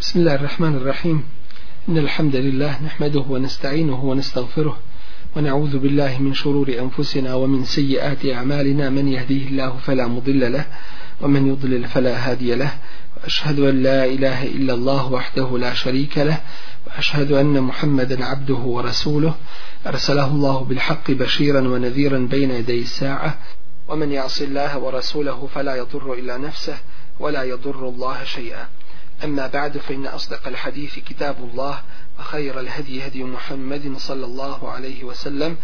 بسم الله الرحمن الرحيم إن الحمد لله نحمده ونستعينه ونستغفره ونعوذ بالله من شرور أنفسنا ومن سيئات أعمالنا من يهديه الله فلا مضل له ومن يضلل فلا هادي له وأشهد أن لا إله إلا الله وحده لا شريك له وأشهد أن محمدا عبده ورسوله أرسله الله بالحق بشيرا ونذيرا بين يدي الساعة ومن يعص الله ورسوله فلا يضر إلا نفسه ولا يضر الله شيئا أما بعد فإن أصدق الحديث كتاب الله وخير الهدي هدي محمد صلى الله عليه وسلم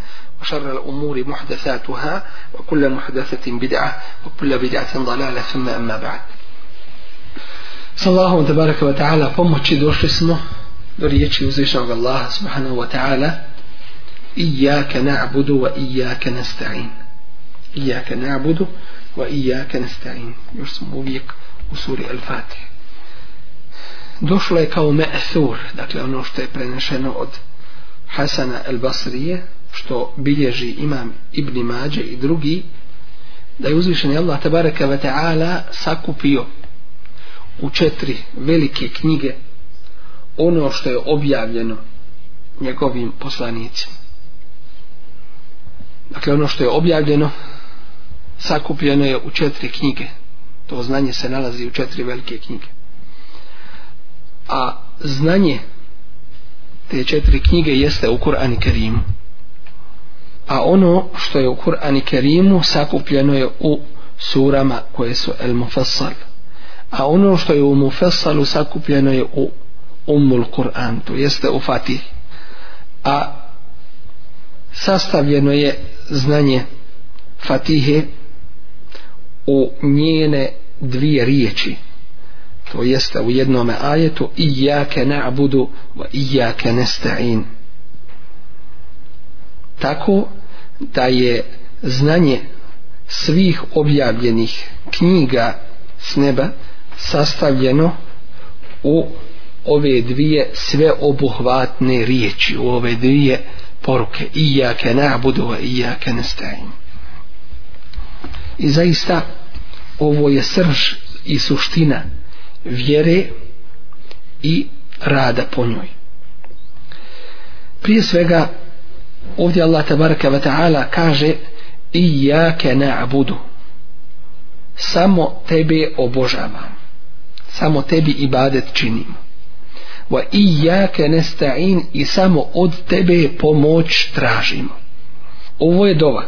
وشر الأمور محدثاتها وكل محدثة بدعة وكل بدعة ضلالة ثم أما بعد صلى الله تبارك وتعالى فمتش دوش اسمه دوريتش وزيش الله سبحانه وتعالى إياك نعبد وإياك نستعين إياك نعبد وإياك نستعين يرسم بيك وسوري الفاتح došlo je kao me'sur, dakle ono što je prenešeno od Hasana el Basrije, što bilježi imam Ibni Mađe i drugi, da je uzvišen je Allah tabaraka wa ta'ala sakupio u četiri velike knjige ono što je objavljeno njegovim poslanicima. Dakle, ono što je objavljeno sakupljeno je u četiri knjige. To znanje se nalazi u četiri velike knjige a znanje te četiri knjige jeste u Kur'an i Kerimu. A ono što je u Kur'an i Kerimu sakupljeno je u surama koje su El Mufassal. A ono što je u Mufassalu sakupljeno je u Ummul Kur'an, to jeste u Fatih. A sastavljeno je znanje Fatihe u njene dvije riječi to jeste u jednom ajetu iyyake na'budu wa iyyake nasta'in tako da je znanje svih objavljenih knjiga s neba sastavljeno u ove dvije sve obuhvatne riječi u ove dvije poruke iyyake na'budu wa iyyake nasta'in i zaista ovo je srž i suština vjere i rada po njoj. Prije svega, ovdje Allah tabaraka wa ta'ala kaže i ja ke na'budu samo tebe obožavam samo tebi ibadet činim wa i ja ke nesta'in i samo od tebe pomoć tražimo ovo je dova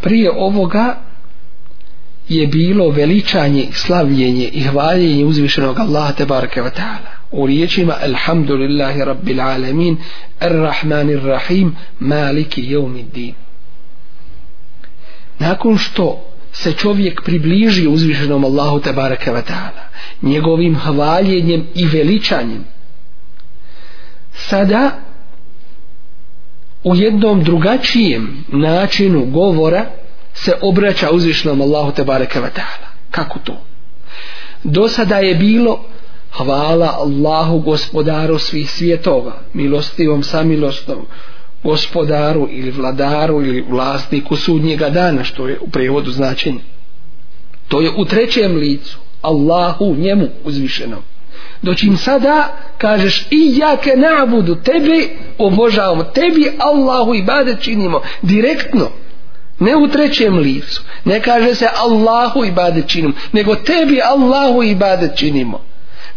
prije ovoga je bilo veličanje, slavljenje i hvaljenje uzvišenog Allaha te barke wa ta'ala. U riječima Alhamdulillahi Rabbil Alamin Ar-Rahmanir Rahim Maliki Jevmid Din Nakon što se čovjek približi uzvišenom Allahu te barake wa ta'ala njegovim hvaljenjem i veličanjem sada u jednom drugačijem načinu govora se obraća uzvišnom Allahu te bareke ve taala. Kako to? Do sada je bilo hvala Allahu gospodaru svih svjetova, milostivom samilostom, gospodaru ili vladaru ili vlasniku sudnjega dana, što je u prevodu značenje. To je u trećem licu, Allahu njemu uzvišenom. Doćim sada, kažeš, i ja ke nabudu tebi, obožavamo tebi, Allahu i bade činimo, direktno, ne u trećem licu ne kaže se Allahu ibade činimo nego tebi Allahu ibade činimo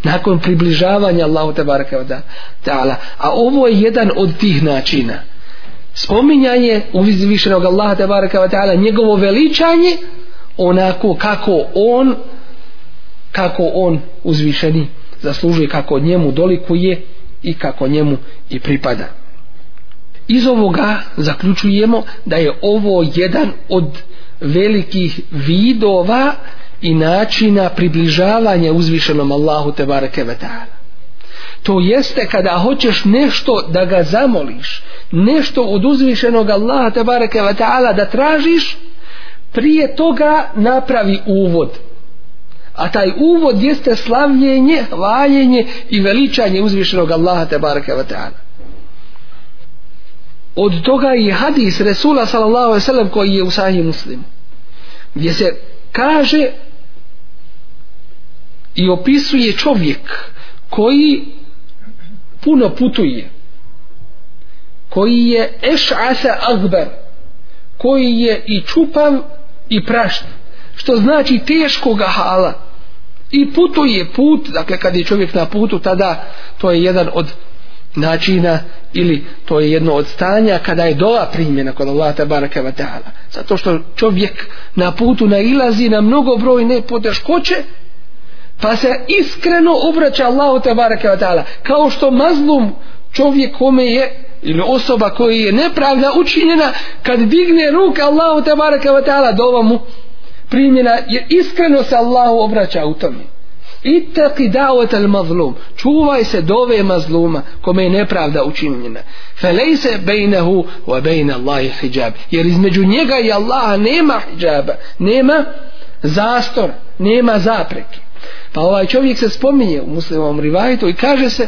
nakon približavanja Allahu te ta'ala a ovo je jedan od tih načina spominjanje uvizvišenog Allaha te ta'ala njegovo veličanje onako kako on kako on uzvišeni zaslužuje kako njemu dolikuje i kako njemu i pripada iz ovoga zaključujemo da je ovo jedan od velikih vidova i načina približavanja uzvišenom Allahu te bareke vetala to jeste kada hoćeš nešto da ga zamoliš nešto od uzvišenog Allaha te bareke vetala da tražiš prije toga napravi uvod a taj uvod jeste slavljenje, valjenje i veličanje uzvišenog Allaha te bareke vetala od toga i hadis Resula sallallahu alaihi sallam koji je u sahih muslim gdje se kaže i opisuje čovjek koji puno putuje koji je eš'asa azbar koji je i čupav i prašt što znači teškoga hala i putuje put dakle kad je čovjek na putu tada to je jedan od načina ili to je jedno od stanja kada je dova primjena kod Allah tabaraka wa ta'ala zato što čovjek na putu nailazi na mnogobrojne poteškoće pa se iskreno obraća Allahu tabaraka wa ta'ala kao što mazlum čovjek kome je ili osoba koji je nepravda učinjena kad digne ruk Allahu tabaraka wa ta'ala dova mu primjena je iskreno se Allahu obraća u tome Ittaqi da'wat al-mazlum. Čuvaj se dove mazluma kome je nepravda učinjena. Fe lejse bejnehu wa bejne Allahi hijab. Jer između njega i Allaha nema hijaba. Nema zastor. Nema zapreke. Pa ovaj čovjek se spominje u muslimovom rivajtu i kaže se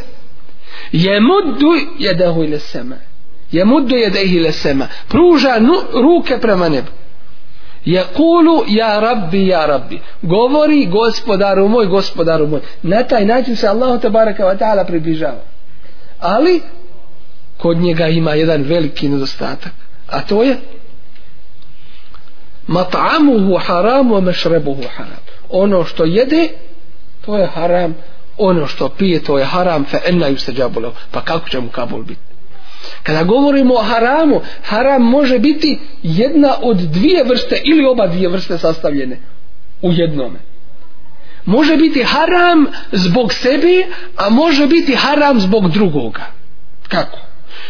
je muddu jedahu ili sema. Je muddu jedahu ili sema. Pruža nu, ruke prema nebu. Jekulu ja rabbi ja rabbi. Govori gospodaru moj, gospodaru moj. Na taj način se Allahu te baraka wa ta'ala približava. Ali kod njega ima jedan veliki nedostatak. A to je mat'amuhu haram wa mashrabuhu haram. Ono što jede to je haram, ono što pije to je haram fa inna yustajabu Pa kako će mu kabul biti? Kada govorimo o haramu, haram može biti jedna od dvije vrste ili oba dvije vrste sastavljene u jednome. Može biti haram zbog sebe, a može biti haram zbog drugoga. Kako?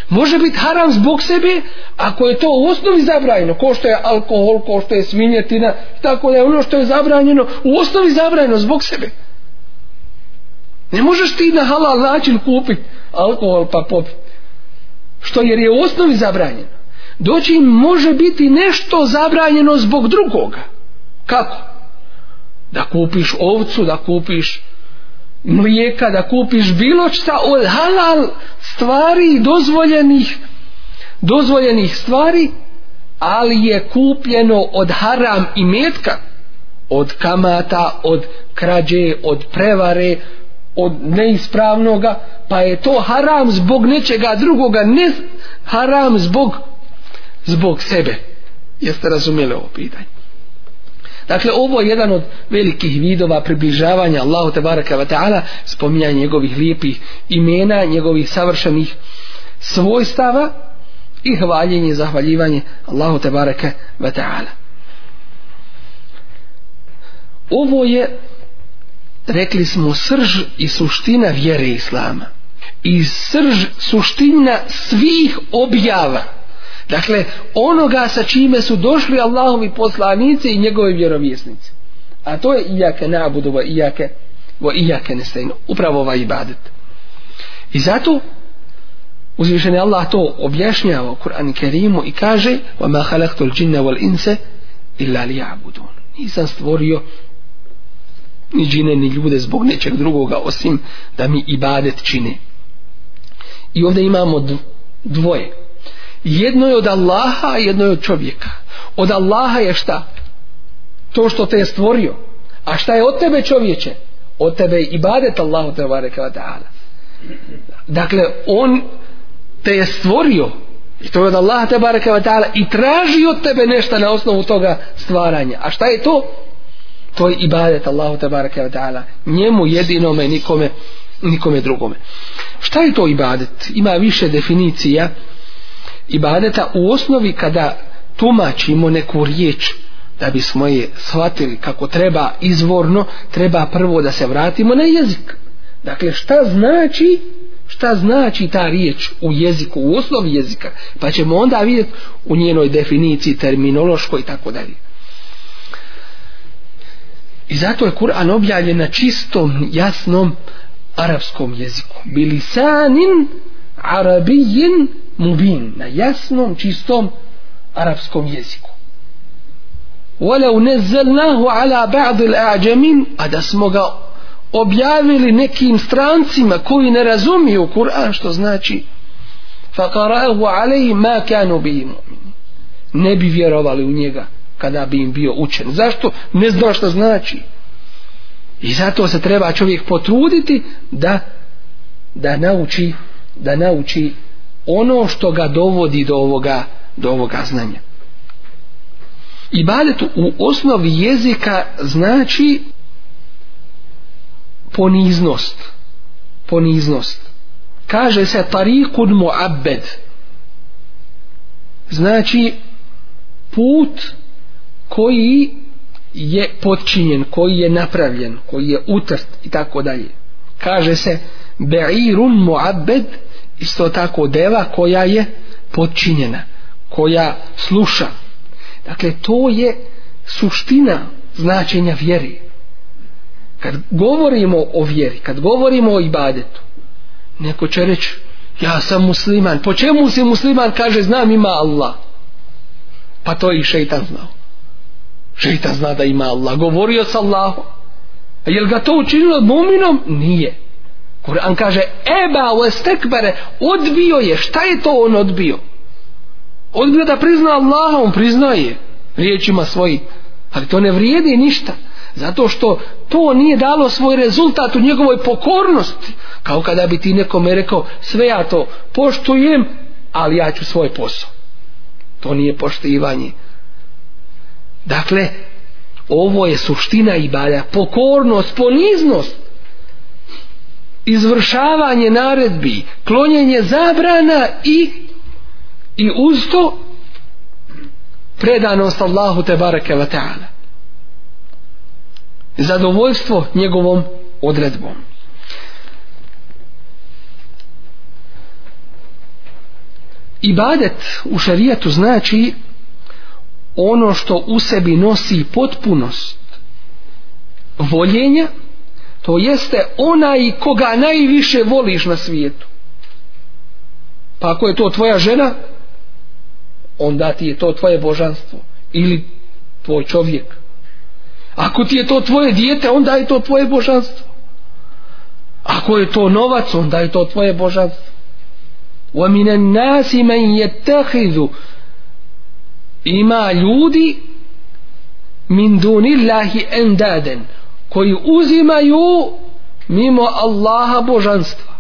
Može biti haram zbog sebe ako je to u osnovi zabranjeno, ko što je alkohol, ko što je svinjetina, tako da je ono što je zabranjeno, u osnovi zabranjeno zbog sebe. Ne možeš ti na halal način kupiti alkohol pa popiti što jer je u osnovi zabranjeno doći im može biti nešto zabranjeno zbog drugoga kako? da kupiš ovcu, da kupiš mlijeka, da kupiš bilo šta od halal stvari dozvoljenih dozvoljenih stvari ali je kupljeno od haram i metka od kamata, od krađe od prevare, od neispravnoga pa je to haram zbog nečega drugoga ne haram zbog zbog sebe jeste razumjeli ovo pitanje dakle ovo je jedan od velikih vidova približavanja Allahu te baraka wa ta'ala spominjanje njegovih lijepih imena njegovih savršenih svojstava i hvaljenje zahvaljivanje Allahu te baraka wa ta'ala ovo je rekli smo srž i suština vjere islama i srž suština svih objava dakle onoga sa čime su došli Allahovi poslanice i njegove vjerovjesnice a to je iake nabudu va iake va iake nestajn upravo ovaj ibadet i zato uzvišen Allah to objašnjava u Kur'an Kerimu i kaže وَمَا خَلَقْتُ الْجِنَّ وَالْإِنْسَ إِلَّا لِيَعْبُدُونَ nisam stvorio ni džine, ni ljude zbog nečeg drugoga osim da mi ibadet čine. I ovdje imamo dvoje. Jedno je od Allaha, a jedno je od čovjeka. Od Allaha je šta? To što te je stvorio. A šta je od tebe čovječe? Od tebe je ibadet Allahu te varekava ta'ala. Dakle, on te je stvorio i to je od Allaha te barekava ta'ala i traži od tebe nešto na osnovu toga stvaranja. A šta je to? to je ibadet Allahu te barake ve taala njemu jedinome nikome nikome drugome šta je to ibadet ima više definicija ibadeta u osnovi kada tumačimo neku riječ da bismo je shvatili kako treba izvorno treba prvo da se vratimo na jezik dakle šta znači šta znači ta riječ u jeziku u osnovi jezika pa ćemo onda vidjeti u njenoj definiciji terminološkoj i tako dalje I zato je Kur'an objavljen na čistom, jasnom arapskom jeziku. Bilisanin arabijin mubin. Na jasnom, čistom arapskom jeziku. Walau nezelnahu ala ba'dil a'đamin, a da smo ga objavili nekim strancima koji ne razumiju Kur'an, što znači fa qara'ahu alaihi ma kanu bihi mu'min. Ne bi vjerovali u njega kada bi im bio učen. Zašto? Ne zna što znači. I zato se treba čovjek potruditi da da nauči da nauči ono što ga dovodi do ovoga do ovoga znanja. Ibadet u osnovi jezika znači poniznost. Poniznost. Kaže se tariqun muabbed. Znači put koji je počinjen, koji je napravljen, koji je utrt i tako dalje. Kaže se Be'irun mu'abed isto tako deva koja je počinjena, koja sluša. Dakle, to je suština značenja vjeri. Kad govorimo o vjeri, kad govorimo o ibadetu, neko će reći, ja sam musliman. Po čemu si musliman? Kaže, znam ima Allah. Pa to i šeitan znao šeitan zna da ima Allah govorio sa Allahom a je li ga to učinilo muminom? nije Kur'an kaže eba u estekbere odbio je šta je to on odbio odbio da prizna Allahom priznaje riječima svoji ali to ne vrijedi ništa zato što to nije dalo svoj rezultat u njegovoj pokornosti kao kada bi ti nekome rekao sve ja to poštujem ali ja ću svoj posao to nije poštivanje Dakle, ovo je suština ibada, pokornost, poniznost, izvršavanje naredbi, klonjenje zabrana i i usto predanost Allahu te bareke ve taala. Zadovoljstvo njegovom odredbom. Ibadet u šarijetu znači ono što u sebi nosi potpunost voljenja to jeste onaj koga najviše voliš na svijetu pa ako je to tvoja žena onda ti je to tvoje božanstvo ili tvoj čovjek ako ti je to tvoje dijete onda je to tvoje božanstvo ako je to novac onda je to tvoje božanstvo وَمِنَ النَّاسِ مَنْ يَتَّخِذُ ima ljudi min dunillahi endaden koji uzimaju mimo Allaha božanstva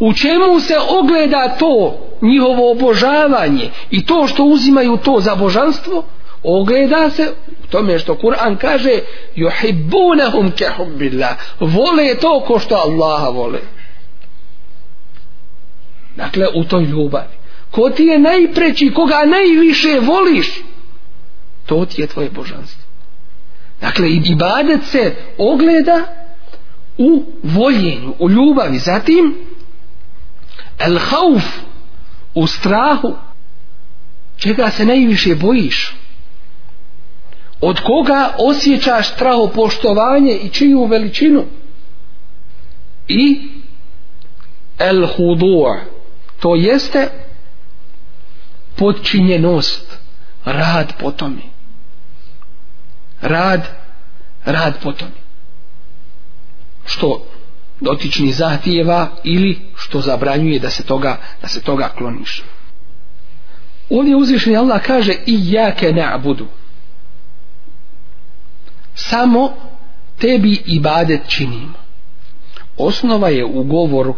u čemu se ogleda to njihovo obožavanje i to što uzimaju to za božanstvo ogleda se u tome što Kur'an kaže yuhibbunahum ka hubbillah vole to ko što Allaha vole dakle u toj ljubavi ko ti je najpreći, koga najviše voliš, to ti je tvoje božanstvo. Dakle, i ibadet se ogleda u voljenju, u ljubavi. Zatim, el hauf, u strahu, čega se najviše bojiš, od koga osjećaš straho poštovanje i čiju veličinu i el hudur to jeste podčinjenost rad potomi rad rad potomi što dotični zahtijeva ili što zabranjuje da se toga da se toga kloniš ovdje uzvišeni Allah kaže i jake ne abudu samo tebi ibadet činim osnova je u govoru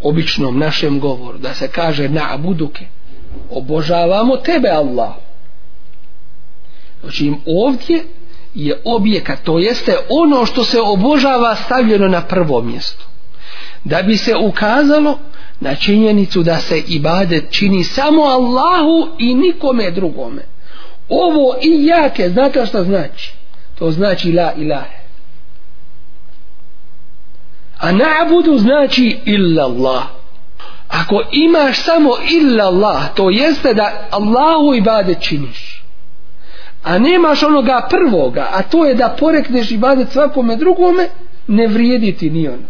običnom našem govoru da se kaže na abuduke obožavamo tebe Allah znači ovdje je objekat to jeste ono što se obožava stavljeno na prvo mjesto da bi se ukazalo na činjenicu da se ibadet čini samo Allahu i nikome drugome ovo i jake znate što znači to znači la ilahe a na'budu znači illa Allah ako imaš samo illa Allah, to jeste da Allahu ibadet činiš. A nemaš onoga prvoga, a to je da porekneš ibadet svakome drugome, ne vrijedi ti ni ono.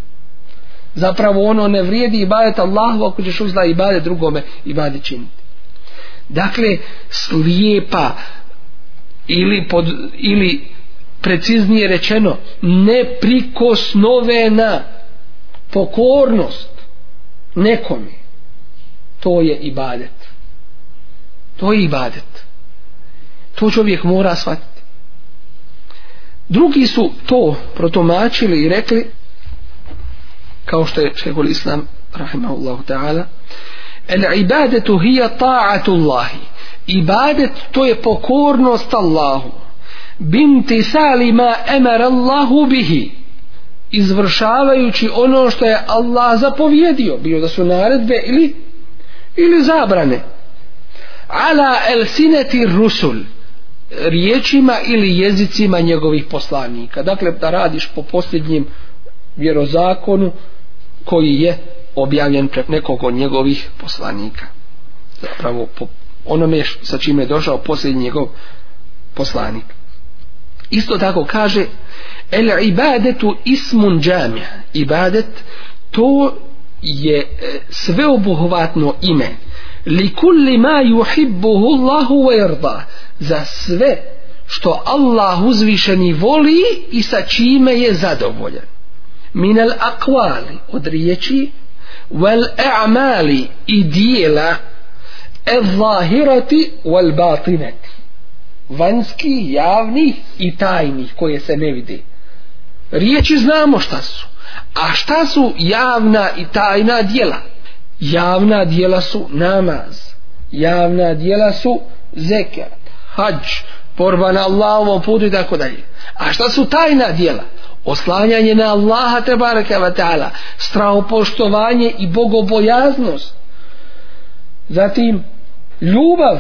Zapravo ono ne vrijedi ibadet Allahu ako ćeš uzda ibadet drugome ibadet činiti. Dakle, slijepa ili, pod, ili preciznije rečeno neprikosnovena pokornost nekome to je ibadet to je ibadet to čovjek mora shvatiti drugi su to protomačili i rekli kao što je šehol islam rahimahullahu ta'ala el ibadetu hija ta'atullahi ibadet to je pokornost Allahu binti salima emar Allahu bihi izvršavajući ono što je Allah zapovjedio, bio da su naredbe ili ili zabrane. Ala el sineti rusul riječima ili jezicima njegovih poslanika. Dakle, da radiš po posljednjem vjerozakonu koji je objavljen pre nekog od njegovih poslanika. Zapravo, po onome sa čime je došao posljednji njegov poslanik. Isto tako kaže El ibadetu ismun džamija. Ibadet to je e, sveobuhvatno ime. Li kulli ma yuhibbuhu Allahu wa yarda. Za sve što Allah uzvišeni voli i sa čime je zadovoljan. Min al aqwali od riječi wal a'mali i dijela al zahirati wal batinati. Vanjski, javni i tajni koje se ne vidi riječi znamo šta su a šta su javna i tajna dijela javna dijela su namaz javna dijela su zekat, hađ borba na Allahovom putu i tako dalje a šta su tajna dijela oslanjanje na Allaha te baraka vata'ala strahopoštovanje i bogobojaznost zatim ljubav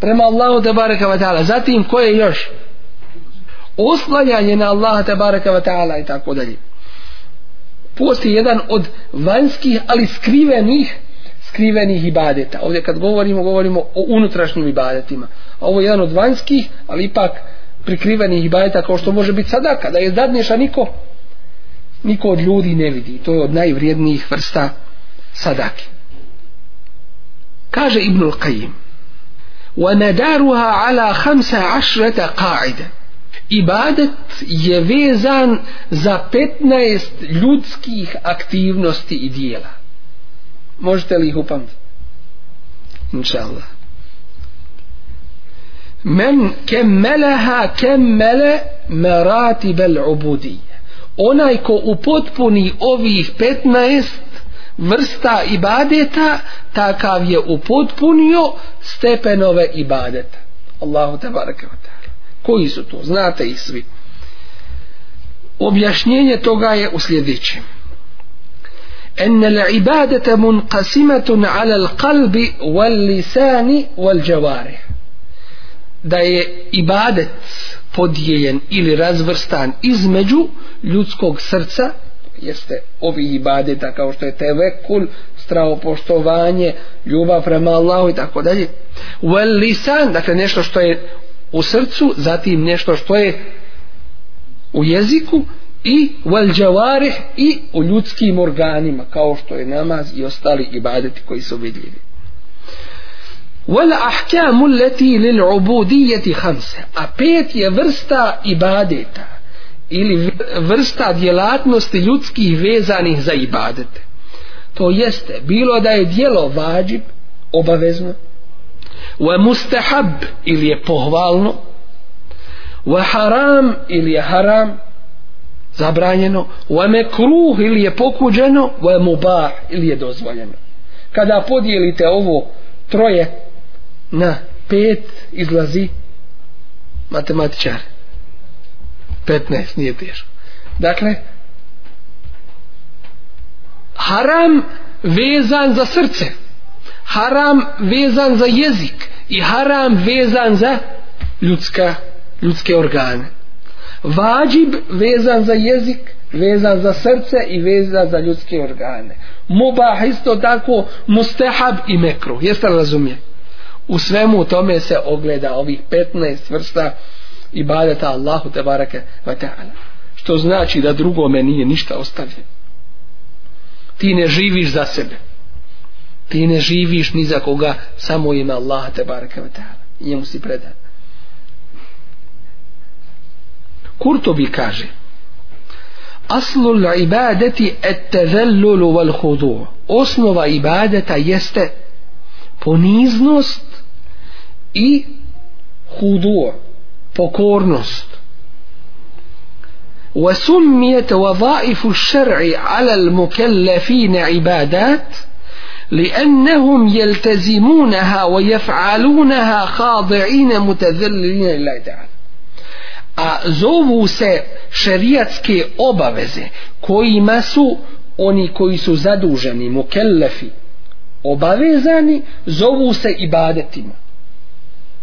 prema Allahu te baraka vata'ala zatim koje još oslanjanje na Allaha tabaraka wa ta'ala i tako dalje post je jedan od vanjskih ali skrivenih skrivenih ibadeta ovdje kad govorimo govorimo o unutrašnjim ibadetima a ovo je jedan od vanjskih ali ipak prikrivenih ibadeta kao što može biti sada kada je zadnješ a niko niko od ljudi ne vidi to je od najvrijednijih vrsta sadake kaže Ibnul Qayyim وَنَدَارُهَا عَلَى خَمْسَ عَشْرَةَ قَاعِدَ ibadet je vezan za 15 ljudskih aktivnosti i dijela možete li ih upamtiti inša Allah men kemmeleha kemmele merati bel ubudi onaj ko upotpuni ovih 15 vrsta ibadeta takav je upotpunio stepenove ibadeta Allahu tebara kevata koji su to znate ih svi objašnjenje toga je u sljedećem ان العباده منقسمه على القلب واللسان والجوارح da je ibadet podijeljen ili razvrstan između ljudskog srca jeste ovi ibadeta kao što je tevekul, strahopoštovanje, ljubav prema Allahu i tako dalje. Wal lisan, dakle nešto što je u srcu, zatim nešto što je u jeziku i u alđavareh i u ljudskim organima, kao što je namaz i ostali ibadeti koji su vidljivi. والأحكام التي للعبودية خمسة أبيت يفرستا إبادتا إلي فرستا ديالات نستيوتسكي فيزاني زي إبادتا تو يست بيلو دا يديلو واجب أبا wa mustahab ili je pohvalno wa haram ili je haram zabranjeno wa mekruh ili je pokuđeno wa mubah ili je dozvoljeno kada podijelite ovo troje na pet izlazi matematičar 15 nije teško dakle haram vezan za srce haram vezan za jezik i haram vezan za ljudska, ljudske organe. Vađib vezan za jezik, vezan za srce i vezan za ljudske organe. Mubah isto tako, mustehab i mekru. Jeste li razumije? U svemu tome se ogleda ovih 15 vrsta ibadeta Allahu te barake wa ta'ala. Što znači da drugome nije ništa ostavljeno. Ti ne živiš za sebe ti ne živiš ni za koga samo ima Allah te baraka wa ta'ala njemu si predan Kurtobi kaže Aslul ibadeti et tezellulu wal hudu osnova ibadeta jeste poniznost i hudu pokornost وسميت وظائف الشرع على المكلفين عبادات لأنهم يلتزمونها ويفعلونها خاضعين متذللين لله تعالى a zovu se šerijatske obaveze kojima su oni koji su zaduženi mukellefi obavezani zovu se ibadetima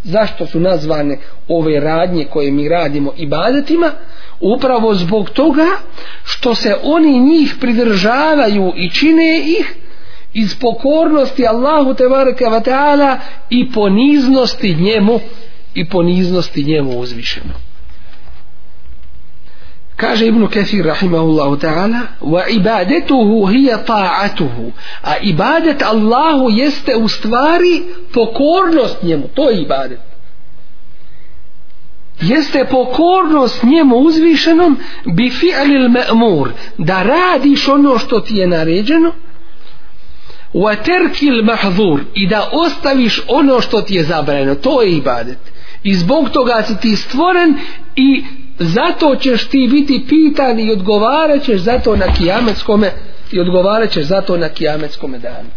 zašto su nazvane ove radnje koje mi radimo ibadetima upravo zbog toga što se oni njih pridržavaju i čine ih iz pokornosti Allahu te bareke ve taala i poniznosti njemu i poniznosti njemu uzvišeno. Kaže Ibn Kathir rahimahullahu ta'ala wa ibadetuhu hiya ta'atuhu a ibadet Allahu jeste u stvari pokornost njemu to je ibadet jeste pokornost njemu uzvišenom bi fi'lil ma'mur da radiš ono što ti je naređeno Waterkil mahzur i da ostaviš ono što ti je zabranjeno, to je ibadet. I zbog toga si ti stvoren i zato ćeš ti biti pitan i odgovarat ćeš zato na kijametskome i odgovarat ćeš zato na kijametskome danu.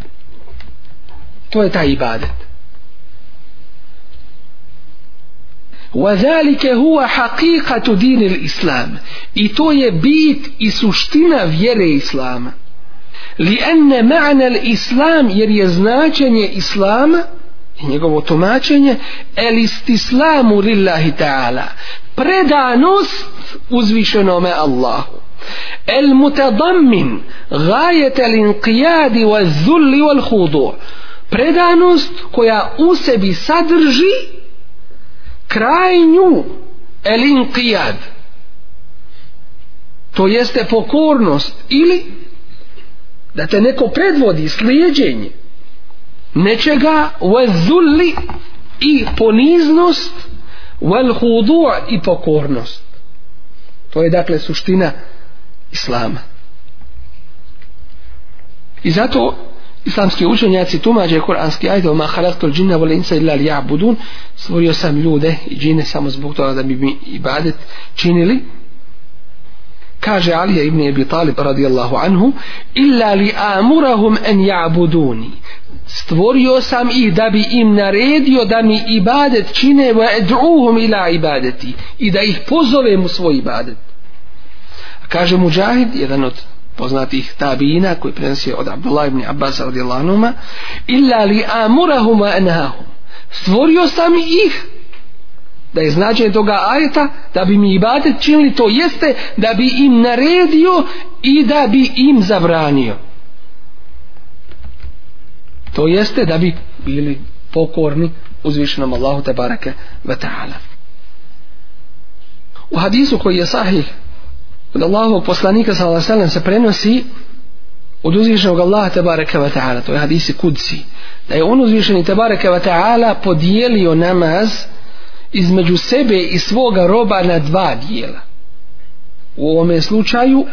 To je taj ibadet. وَذَلِكَ هُوَ حَقِيقَةُ دِينِ الْإِسْلَامِ I to je bit i suština vjere Islama li enne ma'nel islam jer je značenje islama i njegovo tumačenje el istislamu lillahi ta'ala predanost uzvišenome Allahu el mutadammin gajet el inqijadi wa zulli wal hudu predanost koja u sebi sadrži krajnju el inqijad to jeste pokornost ili da te neko predvodi slijedjenje nečega i poniznost wal hudu'a i pokornost to je dakle suština islama i zato islamski učenjaci tumađe kuranski ajde ma halaktul džinna vole insa illa li ja'budun stvorio sam ljude i džine samo zbog toga da bi mi ibadet činili kaže Alija ibn Abi Talib radijallahu anhu illa li amurahum en ja'buduni stvorio sam ih da bi im naredio da mi ibadet čine wa ed'uhum ila ibadeti i da ih pozovem u svoj ibadet kaže Mujahid jedan od poznatih tabina koji prenosio od Abdullah ibn Abbas radijallahu anhu illa li amurahum wa enahum stvorio sam ih da je značenje toga ajeta da bi mi ibadet činili to jeste da bi im naredio i da bi im zabranio to jeste da bi bili pokorni uzvišenom Allahu te barake ve ta'ala u hadisu koji je sahih od Allahog poslanika sallam, se prenosi od uzvišenog Allaha te barake ve ta'ala to je hadisi kudsi da je on uzvišeni te barake ve ta'ala podijelio namaz namaz između sebe i svoga roba na dva dijela. U ovome slučaju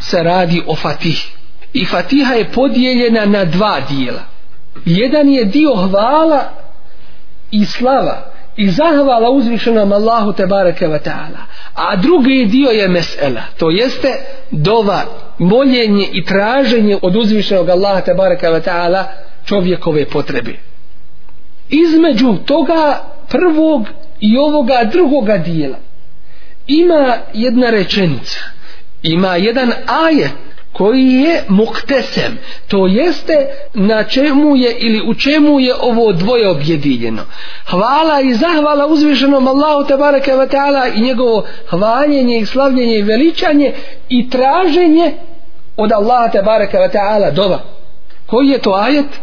se radi o fatih. I fatiha je podijeljena na dva dijela. Jedan je dio hvala i slava i zahvala uzvišenom Allahu te bareke ve taala. A drugi dio je mesela, to jeste dova, moljenje i traženje od uzvišenog Allaha te bareke ve taala čovjekove potrebe. Između toga prvog i ovoga drugoga dijela ima jedna rečenica ima jedan ajet koji je muktesem to jeste na čemu je ili u čemu je ovo dvoje objedinjeno hvala i zahvala uzvišenom Allahu te bareke ve taala i njegovo hvaljenje i slavljenje i veličanje i traženje od Allaha te bareke ve taala dova koji je to ajet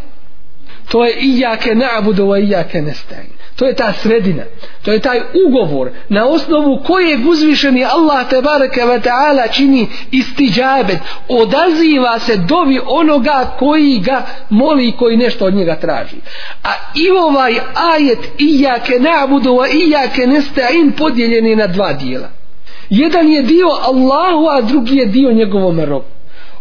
to je iyyake na'budu ve iyyake nestaîn to je ta sredina to je taj ugovor na osnovu kojeg uzvišeni Allah tebareke ve ta'ala čini istiđabet odaziva se dovi onoga koji ga moli koji nešto od njega traži a i ovaj ajet ijake nabudu a ijake nestain podijeljen je na dva dijela jedan je dio Allahu a drugi je dio njegovom roku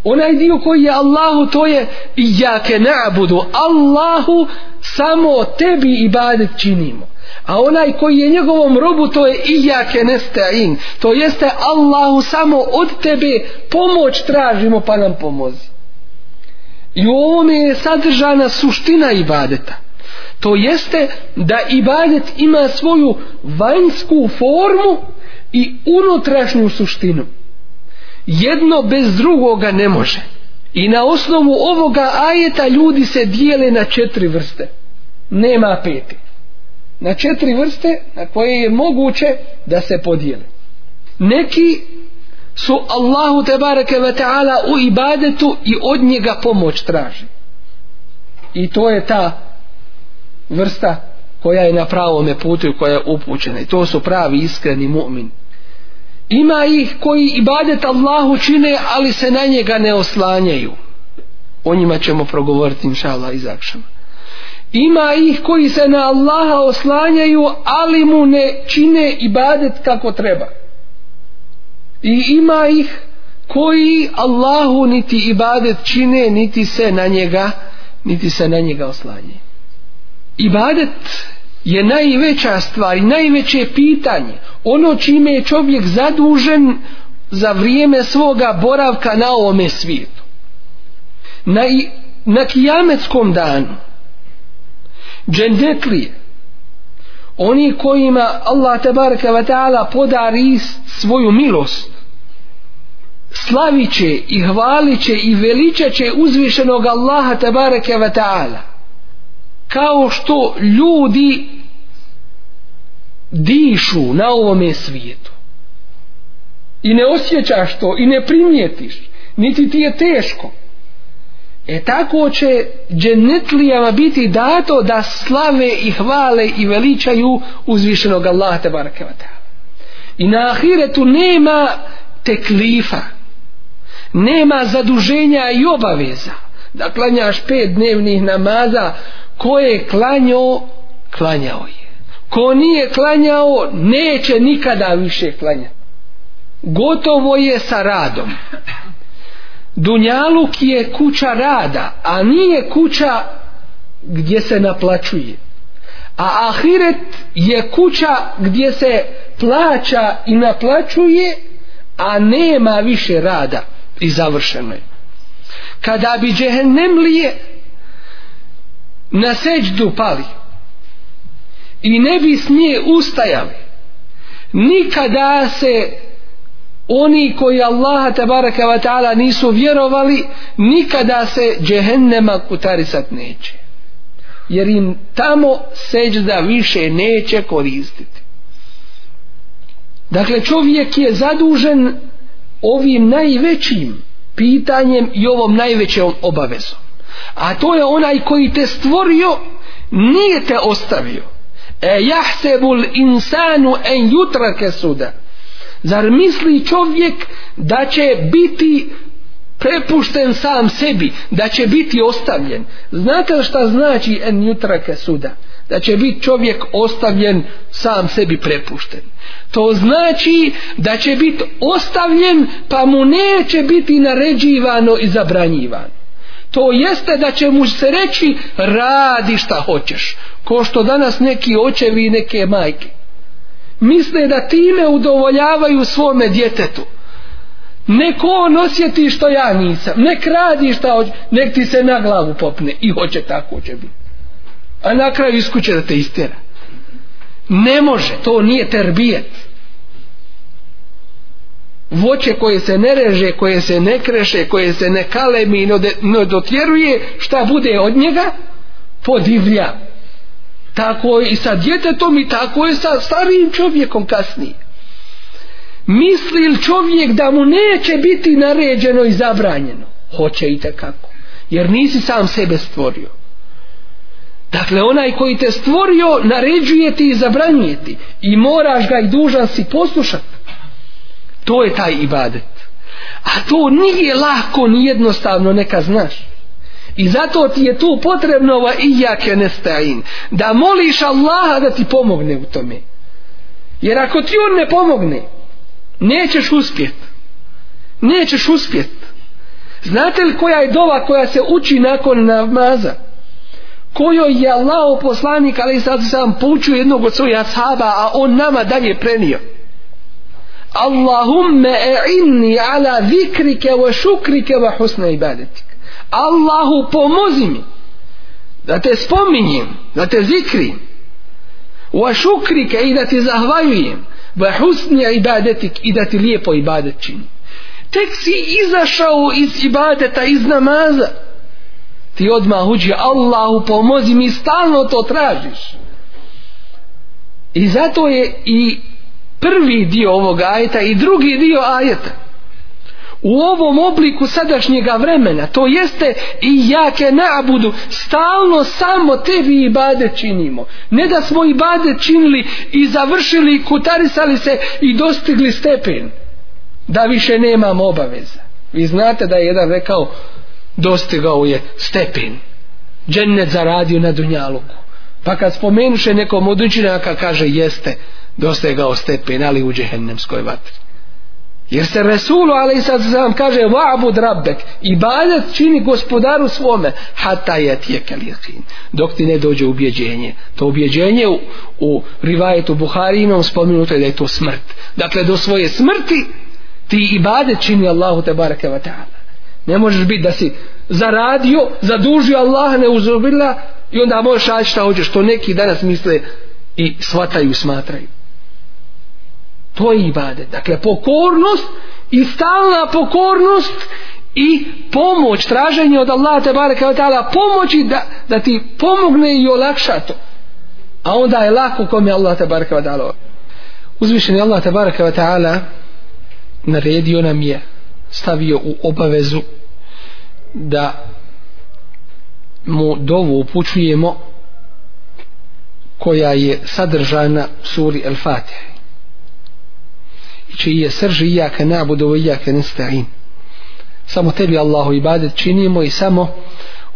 onaj dio koji je Allahu to je i jake nabudu Allahu samo tebi ibadet činimo a onaj koji je njegovom robu to je i jake nestain to jeste Allahu samo od tebe pomoć tražimo pa nam pomozi i u ovome je sadržana suština ibadeta to jeste da ibadet ima svoju vanjsku formu i unutrašnju suštinu jedno bez drugoga ne može i na osnovu ovoga ajeta ljudi se dijele na četiri vrste nema peti na četiri vrste na koje je moguće da se podijele neki su Allahu te bareke ve taala u ibadetu i od njega pomoć traži i to je ta vrsta koja je na pravom putu i koja je upućena i to su pravi iskreni mu'min Ima ih koji ibadet Allahu čine, ali se na njega ne oslanjaju. O njima ćemo progovoriti, inša Allah, izakšama. Ima ih koji se na Allaha oslanjaju, ali mu ne čine ibadet kako treba. I ima ih koji Allahu niti ibadet čine, niti se na njega, niti se na njega oslanjaju. Ibadet je najveća stvar i najveće pitanje ono čime je čovjek zadužen za vrijeme svoga boravka na ovome svijetu na, i, na kijametskom danu džendetlije oni kojima Allah tabaraka wa ta'ala podari svoju milost slaviće i hvaliće i veličaće uzvišenog Allaha tabaraka wa ta'ala kao što ljudi dišu na ovome svijetu i ne osjećaš to i ne primijetiš niti ti je teško e tako će dženetlijama biti dato da slave i hvale i veličaju uzvišenog Allaha te barakevata i na ahiretu nema teklifa nema zaduženja i obaveza da klanjaš pet dnevnih namaza ko je klanjao klanjao je ko nije klanjao neće nikada više klanjati gotovo je sa radom Dunjaluk je kuća rada a nije kuća gdje se naplaćuje a Ahiret je kuća gdje se plaća i naplaćuje a nema više rada i završeno je kada bi džehennem lije na seđdu pali i ne bi s nje ustajali nikada se oni koji Allaha tabaraka wa ta'ala nisu vjerovali nikada se džehennema kutarisat neće jer im tamo seđda više neće koristiti dakle čovjek je zadužen ovim najvećim pitanjem i ovom najvećom obavezom. A to je onaj koji te stvorio, nije te ostavio. E jahsebul insanu en jutrake suda. Zar misli čovjek da će biti prepušten sam sebi, da će biti ostavljen? Znate li šta znači en jutrake suda? Znate da će biti čovjek ostavljen sam sebi prepušten. To znači da će biti ostavljen pa mu neće biti naređivano i zabranjivano. To jeste da će mu se reći radi šta hoćeš, ko što danas neki očevi i neke majke. Misle da time udovoljavaju svome djetetu. Nek on osjeti što ja nisam, nek radi šta hoće, nek ti se na glavu popne i hoće tako će biti a na kraju iskuće da te istjera ne može to nije terbijet voće koje se ne reže koje se ne kreše koje se ne kalemi i ne dotjeruje šta bude od njega podivlja tako je i sa djetetom i tako je sa starijim čovjekom kasnije misli li čovjek da mu neće biti naređeno i zabranjeno hoće i tekako jer nisi sam sebe stvorio Dakle, onaj koji te stvorio, naređuje ti i zabranjuje ti. I moraš ga i dužan si poslušat. To je taj ibadet. A to nije lahko, ni jednostavno, neka znaš. I zato ti je tu potrebno ova ijake nestajin. Da moliš Allaha da ti pomogne u tome. Jer ako ti on ne pomogne, nećeš uspjet. Nećeš uspjet. Znate li koja je dova koja se uči nakon namaza? kojoj je lao poslanik ali sad sam poučio jednog od svojih ashaba a on nama dalje prenio Allahumme e'inni ala zikrike wa šukrike wa husna ibadetik Allahu pomozi mi da te spominjem da te zikrim wa šukrike i da ti zahvaljujem wa husni ibadetik i da ti lijepo ibadet čini tek si izašao iz ibadeta iz namaza ti odmah uđi Allahu pomozi mi stalno to tražiš i zato je i prvi dio ovog ajeta i drugi dio ajeta u ovom obliku sadašnjega vremena to jeste i jake nabudu stalno samo tebi i bade činimo ne da smo i bade činili i završili i kutarisali se i dostigli stepen da više nemamo obaveza vi znate da je jedan rekao dostigao je stepen džennet zaradio na dunjaluku pa kad spomenuše nekom od učinaka kaže jeste dostigao stepen ali u džehennemskoj vatri jer se Resulu ali sad sam kaže va'bud rabbek i baljac čini gospodaru svome hata je tijekel jekin dok ti ne dođe ubjeđenje to ubjeđenje u, u rivajetu Buharinom spomenuto je da je to smrt dakle do svoje smrti ti i bade čini Allahu te barakeva ta'ala ne možeš biti da si zaradio, zadužio Allah ne uzubila i onda možeš ali šta hoćeš, to neki danas misle i shvataju i smatraju to je ibadet dakle pokornost i stalna pokornost i pomoć, traženje od Allaha te bareka ve taala pomoći da, da ti pomogne i olakša to. A onda je lako kome Allah te bareka ve taala. Uzvišeni Allah te bareka ve taala naredio nam je stavio u obavezu da mu dovu upućujemo koja je sadržana u suri El Fatih i čiji je srži iaka nabudu i iaka nesta'in samo tebi Allahu ibadet činimo i samo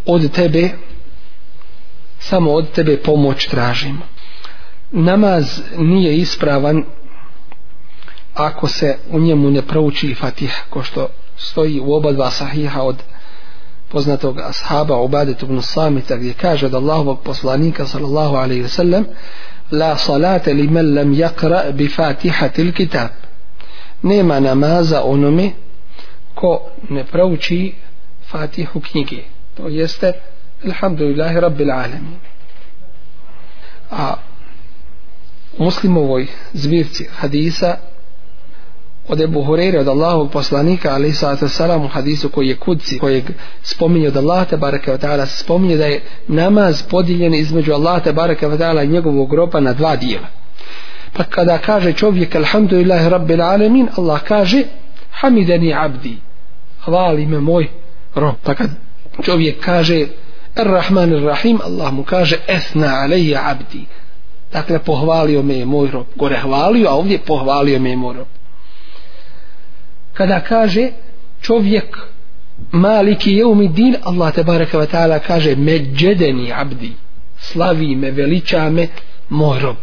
od tebe samo od tebe pomoć tražimo namaz nije ispravan ako se u njemu ne prouči Fatih, ko što stoji u oba dva sahiha od poznatog ashaba Ubadet ibn Samita gdje kaže od Allahovog poslanika sallallahu alaihi ve sellem la salate li men lem yakra bi fatiha til kitab nema namaza onome ko ne prouči fatihu knjige to jeste alhamdulillahi rabbil alamin a muslimovoj zbirci hadisa od Ebu Hureyre, od Allahovog poslanika, ali i sallatu salam u hadisu koji je kudci, kojeg spominje od Allaha te barake ta'ala, spominje da je namaz podijeljen između Allaha te barake ta'ala i njegovog groba na dva dijela. Pa kada kaže čovjek, alhamdulillahi rabbil alemin, Allah kaže, hamideni abdi, hvali me moj rob. Pa kad čovjek kaže, Ar-Rahman rahim Allah mu kaže Esna alejja abdi Dakle, pohvalio me je moj rob Gore hvalio, a ovdje pohvalio me je moj rob kada kaže čovjek maliki je umidin Allah te baraka wa ta'ala kaže međedeni abdi slavi me, veliča me moj rob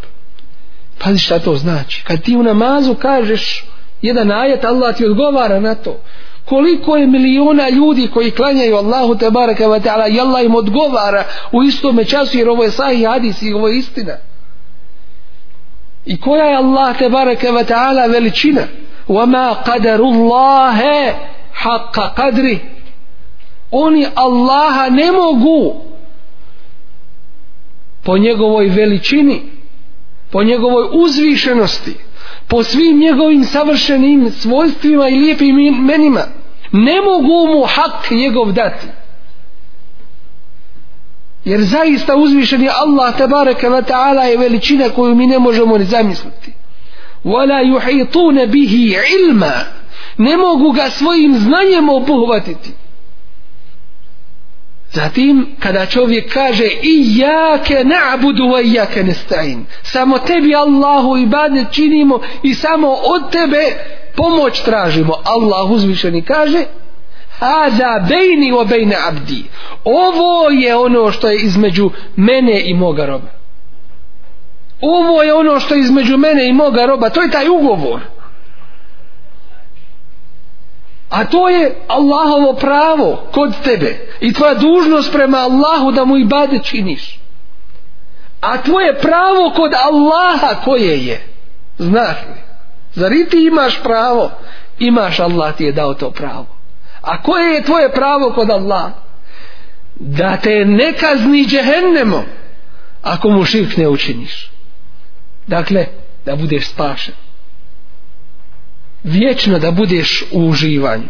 pazi šta to znači kad ti u namazu kažeš jedan ajet Allah ti odgovara na to koliko je miliona ljudi koji klanjaju Allahu te baraka wa ta'ala i Allah im odgovara u istome času jer ovo je sahih hadis i ovo je istina i koja je Allah te baraka wa ta'ala veličina veličina وَمَا قَدَرُ اللَّهَ حَقَّ قَدْرِ oni Allaha ne mogu po njegovoj veličini po njegovoj uzvišenosti po svim njegovim savršenim svojstvima i lijepim imenima ne mogu mu hak njegov dati jer zaista uzvišen je Allah tabaraka wa ta'ala je veličina koju mi ne možemo ni zamisliti wala yuhituna bihi ilma ne mogu ga svojim znanjem obuhvatiti zatim kada čovjek kaže i ja ke na'budu wa ja ke nesta'in samo tebi Allahu ibadet činimo i samo od tebe pomoć tražimo Allah uzvišeni kaže Ada bejni o bejne abdi. Ovo je ono što je između mene i moga roba ovo je ono što je između mene i moga roba to je taj ugovor a to je Allahovo pravo kod tebe i tvoja dužnost prema Allahu da mu i bade činiš a tvoje pravo kod Allaha koje je znaš li zar i ti imaš pravo imaš Allah ti je dao to pravo a koje je tvoje pravo kod Allaha da te ne kazni džehennemo ako mu širk ne učiniš dakle da budeš spašen vječno da budeš u uživanju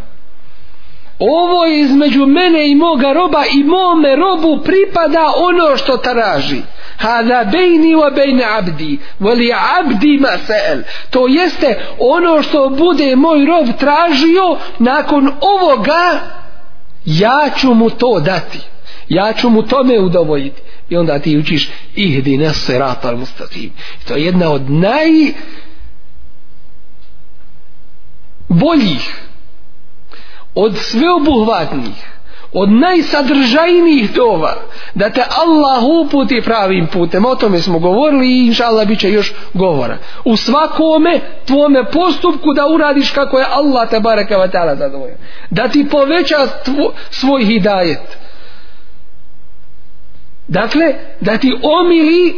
ovo je između mene i moga roba i mome robu pripada ono što traži hada bejni wa bejne abdi veli abdi masel to jeste ono što bude moj rob tražio nakon ovoga ja ću mu to dati ja ću mu tome udovoljiti i onda ti učiš ihdine serat al mustatim I to je jedna od naj boljih od sveobuhvatnih od najsadržajnijih dova da te Allah uputi pravim putem o tome smo govorili i inša Allah bit će još govora u svakome tvome postupku da uradiš kako je Allah te baraka vatala zadovoljeno da ti poveća tvo, svoj hidajet dakle da ti omili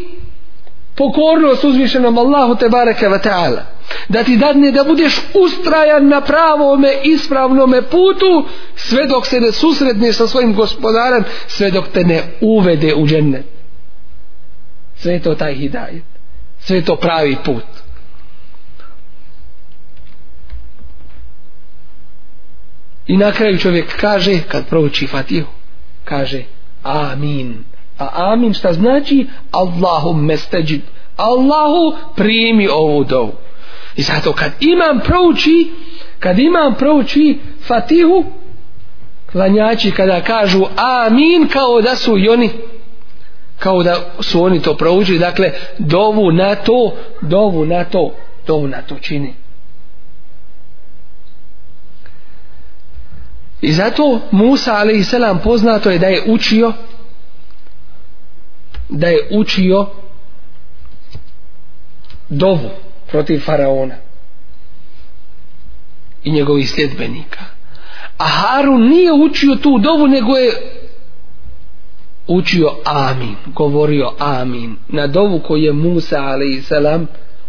pokornost uzvišenom Allahu te bareke ve taala da ti dadne da budeš ustrajan na pravome ispravnome putu sve dok se ne susredneš sa svojim gospodarem sve dok te ne uvede u džennet sve je to taj hidajet sve je to pravi put i na kraju čovjek kaže kad prouči Fatihu kaže amin A amin šta znači? Allahu mesteđib. Allahu primi ovu dovu. I zato kad imam prouči, kad imam prouči fatihu, klanjači kada kažu amin kao da su i oni kao da su oni to prouči, dakle dovu na to, dovu na to, dovu na to čini. I zato Musa alejhi selam poznato je da je učio da je učio dovu protiv faraona i njegovih sljedbenika a Harun nije učio tu dovu nego je učio amin govorio amin na dovu koju je Musa a.s.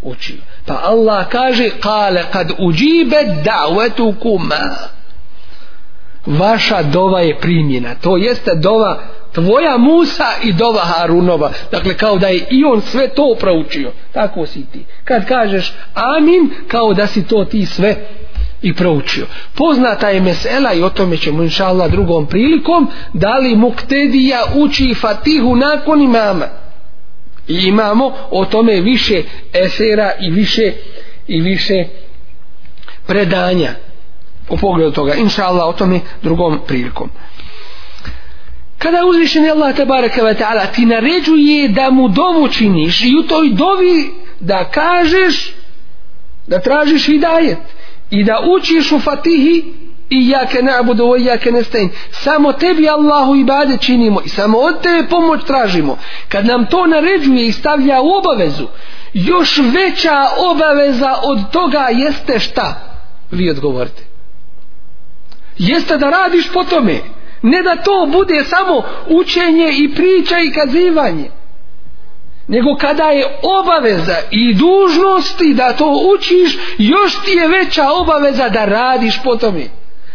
učio pa Allah kaže kale kad uđibe da'vetukuma kuma vaša dova je primjena to jeste dova tvoja Musa i dova Harunova dakle kao da je i on sve to proučio tako si ti kad kažeš amin kao da si to ti sve i proučio poznata je mesela i o tome ćemo inša Allah drugom prilikom da li muktedija uči fatihu nakon imama i imamo o tome više esera i više i više predanja u pogledu toga inša Allah o tome drugom prilikom kada uzvišeni Allah te baraka ve ta'ala ti naređuje da mu dovu činiš i u toj dovi da kažeš da tražiš hidajet i da učiš u fatihi i ja ke ne abudu i ja ke ne stajim samo tebi Allahu i bade činimo i samo od tebe pomoć tražimo kad nam to naređuje i stavlja u obavezu još veća obaveza od toga jeste šta vi odgovorite jeste da radiš po tome ne da to bude samo učenje i priča i kazivanje nego kada je obaveza i dužnosti da to učiš još ti je veća obaveza da radiš po tome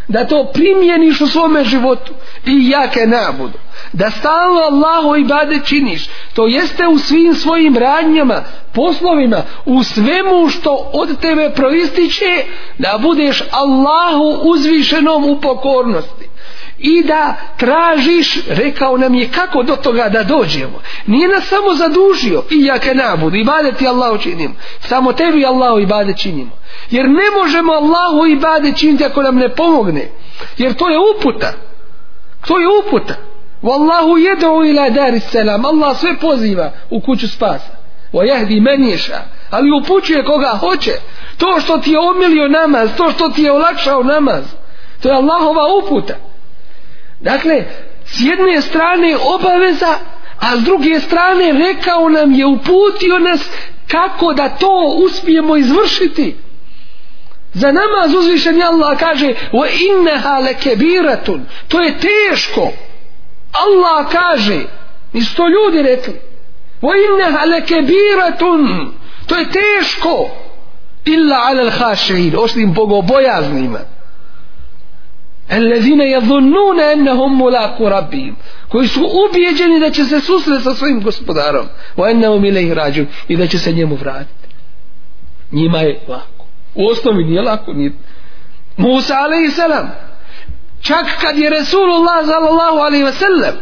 da to primjeniš u svome životu i jake nabudu da stalno Allaho i bade činiš to jeste u svim svojim radnjama poslovima u svemu što od tebe proističe da budeš Allahu uzvišenom u pokornosti i da tražiš, rekao nam je kako do toga da dođemo. Nije nas samo zadužio, i ja ke nabudu, ibadet ti Allah učinimo. Samo tebi Allah ibadet činimo. Jer ne možemo Allahu ibadet činiti ako nam ne pomogne. Jer to je uputa. To je uputa. Wallahu jedu ila dar selam. Allah sve poziva u kuću spasa. Wa jahdi men ješa. Ali upućuje koga hoće. To što ti je omilio namaz, to što ti je olakšao namaz. To je Allahova uputa. uputa. Dakle, s jedne strane obaveza, a s druge strane rekao nam je, uputio nas kako da to uspijemo izvršiti. Za namaz uzvišen je Allah kaže wa innaha lekebiratun to je teško Allah kaže i sto ljudi rekli wa innaha lekebiratun to je teško illa ala lhašeid osim bogobojaznima Ellezine jazunnune ennehum mulaku rabbim. Koji su ubijeđeni da će se susret sa svojim gospodarom. Va ennehum ilaih rađun. I da će se njemu vratiti. Njima je lako. U osnovi nije lako. Nije. Musa alaihi salam. Čak kad je Resulullah sallallahu alaihi wasallam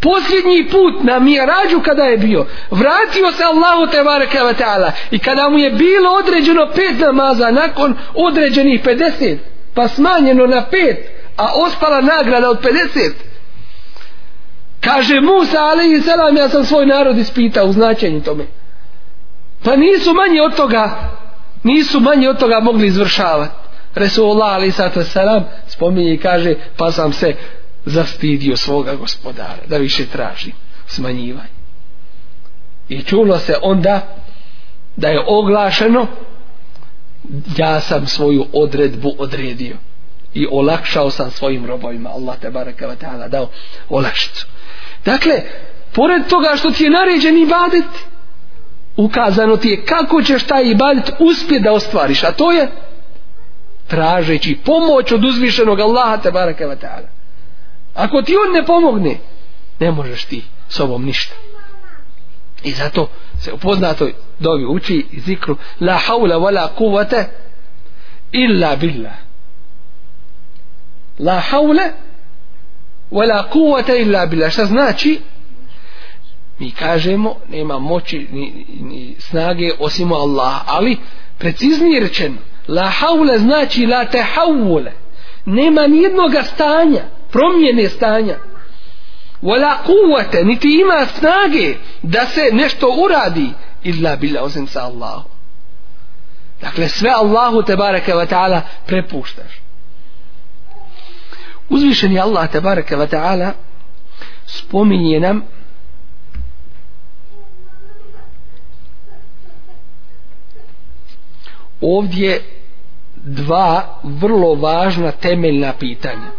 posljednji put na mirađu kada je bio, vratio se Allahu te baraka i kada mu je bilo određeno pet namaza nakon određenih pa smanjeno na pet a ostala nagrada od 50 kaže Musa ali i selam ja sam svoj narod ispitao u značenju tome pa nisu manje od toga nisu manje od toga mogli izvršavati Resulullah ali sato selam spominje i kaže pa sam se zastidio svoga gospodara da više tražim smanjivanje i čulo se onda da je oglašeno ja sam svoju odredbu odredio i olakšao sam svojim robovima Allah te baraka wa ta'ala dao olakšicu dakle pored toga što ti je naređen ibadet ukazano ti je kako ćeš taj ibadet uspjeti da ostvariš a to je tražeći pomoć od uzvišenog Allaha te baraka wa ta'ala ako ti on ne pomogne ne možeš ti sobom ništa I zato se u poznatoj dovi uči i zikru La haula wa la kuvate illa billah. La haula wa la kuvate illa billah. Šta znači? Mi kažemo nema moći ni, ni snage osim Allah. Ali preciznije rečeno La haula znači la te haule. Nema nijednoga stanja, promjene stanja wala kuvete, niti ima snage da se nešto uradi illa bila osim sa Allahu. Dakle, sve Allahu te baraka wa ta'ala prepuštaš. Uzvišeni Allah te baraka wa ta'ala spominje nam ovdje dva vrlo važna temeljna pitanja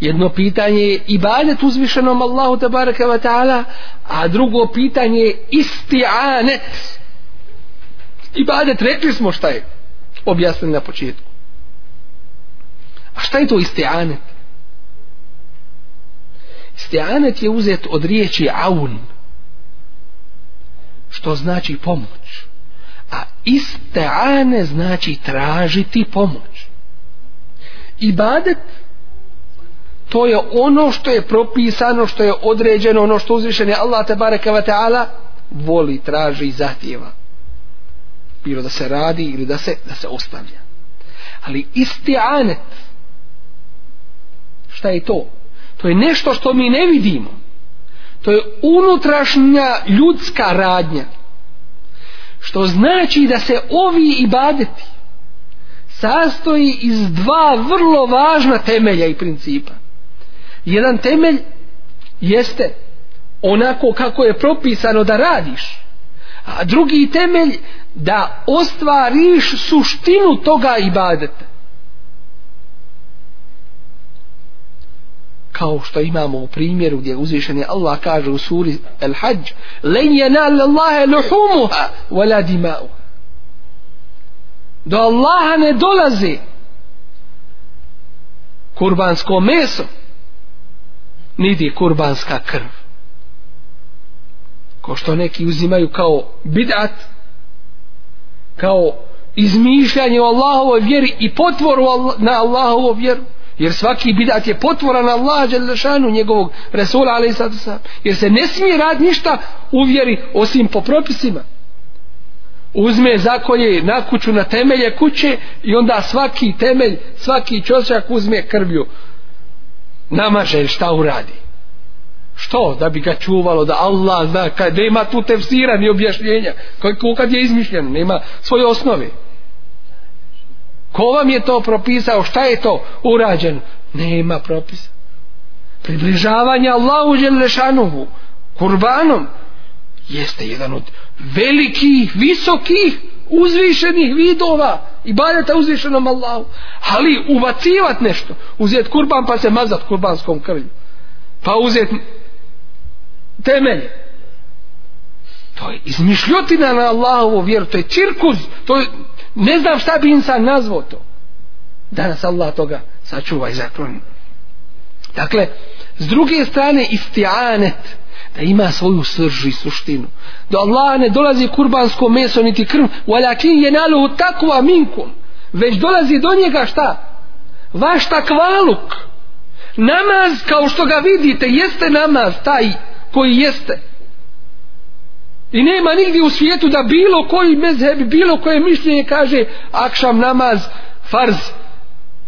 jedno pitanje je ibadet uzvišenom Allahu tabaraka wa ta'ala a drugo pitanje je isti'anet ibadet rekli smo šta je objasnili na početku a šta je to isti'anet isti'anet je uzet od riječi aun što znači pomoć a isti'ane znači tražiti pomoć ibadet to je ono što je propisano, što je određeno, ono što uzvišen je Allah te bareka ve taala voli, traži i zahtjeva. Bilo da se radi ili da se da se ostavlja. Ali isti'anet šta je to? To je nešto što mi ne vidimo. To je unutrašnja ljudska radnja. Što znači da se ovi ibadeti sastoji iz dva vrlo važna temelja i principa jedan temelj jeste onako kako je propisano da radiš a drugi temelj da ostvariš suštinu toga ibadeta kao što imamo u primjeru gdje uzvišeni Allah kaže u suri El Hajj len je nal Allahe luhumuha wala dimau do Allaha ne dolaze kurbansko meso nidi kurbanska krv. Ko što neki uzimaju kao bidat, kao izmišljanje o Allahovoj vjeri i potvoru na Allahovu vjeru, jer svaki bidat je potvora na Allah Đelešanu, njegovog Resula, ali jer se ne smije rad ništa u vjeri osim po propisima. Uzme zakolje na kuću, na temelje kuće i onda svaki temelj, svaki čosak uzme krvlju namaže ili šta uradi što da bi ga čuvalo da Allah zna kad, nema tu tefsira ni objašnjenja kako kad je izmišljeno nema svoje osnove ko vam je to propisao šta je to urađeno nema propisa približavanje Allahu Đelešanovu kurbanom jeste jedan od velikih, visokih, uzvišenih vidova i badeta uzvišenom Allahu ali uvacivat nešto uzet kurban pa se mazat kurbanskom krvju pa uzet temelj to je izmišljotina na Allahovu vjeru to je cirkus to je, ne znam šta bi insan nazvao to danas Allah toga sačuva i zakloni dakle s druge strane istianet da ima svoju sržu i suštinu da Allah ne dolazi kurbansko meso niti krv walakin je nalu takva minkum već dolazi do njega šta vaš takvaluk namaz kao što ga vidite jeste namaz taj koji jeste i nema nigdje u svijetu da bilo koji mezheb bilo koje mišljenje kaže akšam namaz farz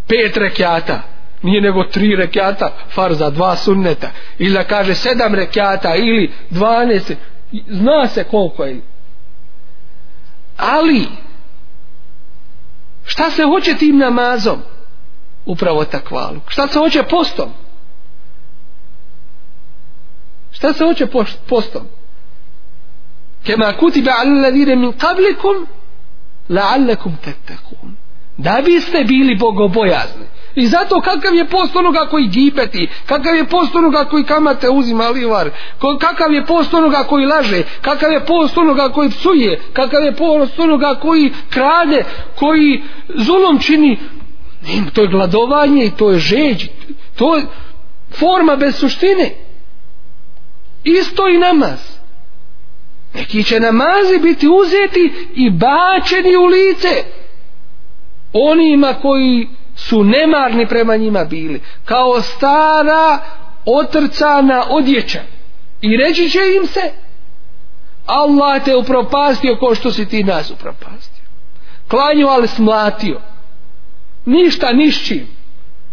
pet rekiata nije nego tri rekiata farza, dva sunneta ili da kaže sedam rekiata ili dvanese zna se koliko je ali šta se hoće tim namazom upravo takvalu šta se hoće postom šta se hoće postom kema kutiba alladine min qablikum la'allakum tattakum da biste bili bogobojazni i zato kakav je post onoga koji gipeti kakav je post onoga koji kamate uzima livar kakav je post onoga koji laže kakav je post onoga koji psuje kakav je post onoga koji krade koji zulom čini to je gladovanje i to je žeđ to je forma bez suštine isto i namaz neki će namazi biti uzeti i bačeni u lice onima koji su nemarni prema njima bili kao stara otrcana odjeća i reći će im se Allah te upropastio ko što si ti nas upropastio klanju ali smlatio ništa nišćim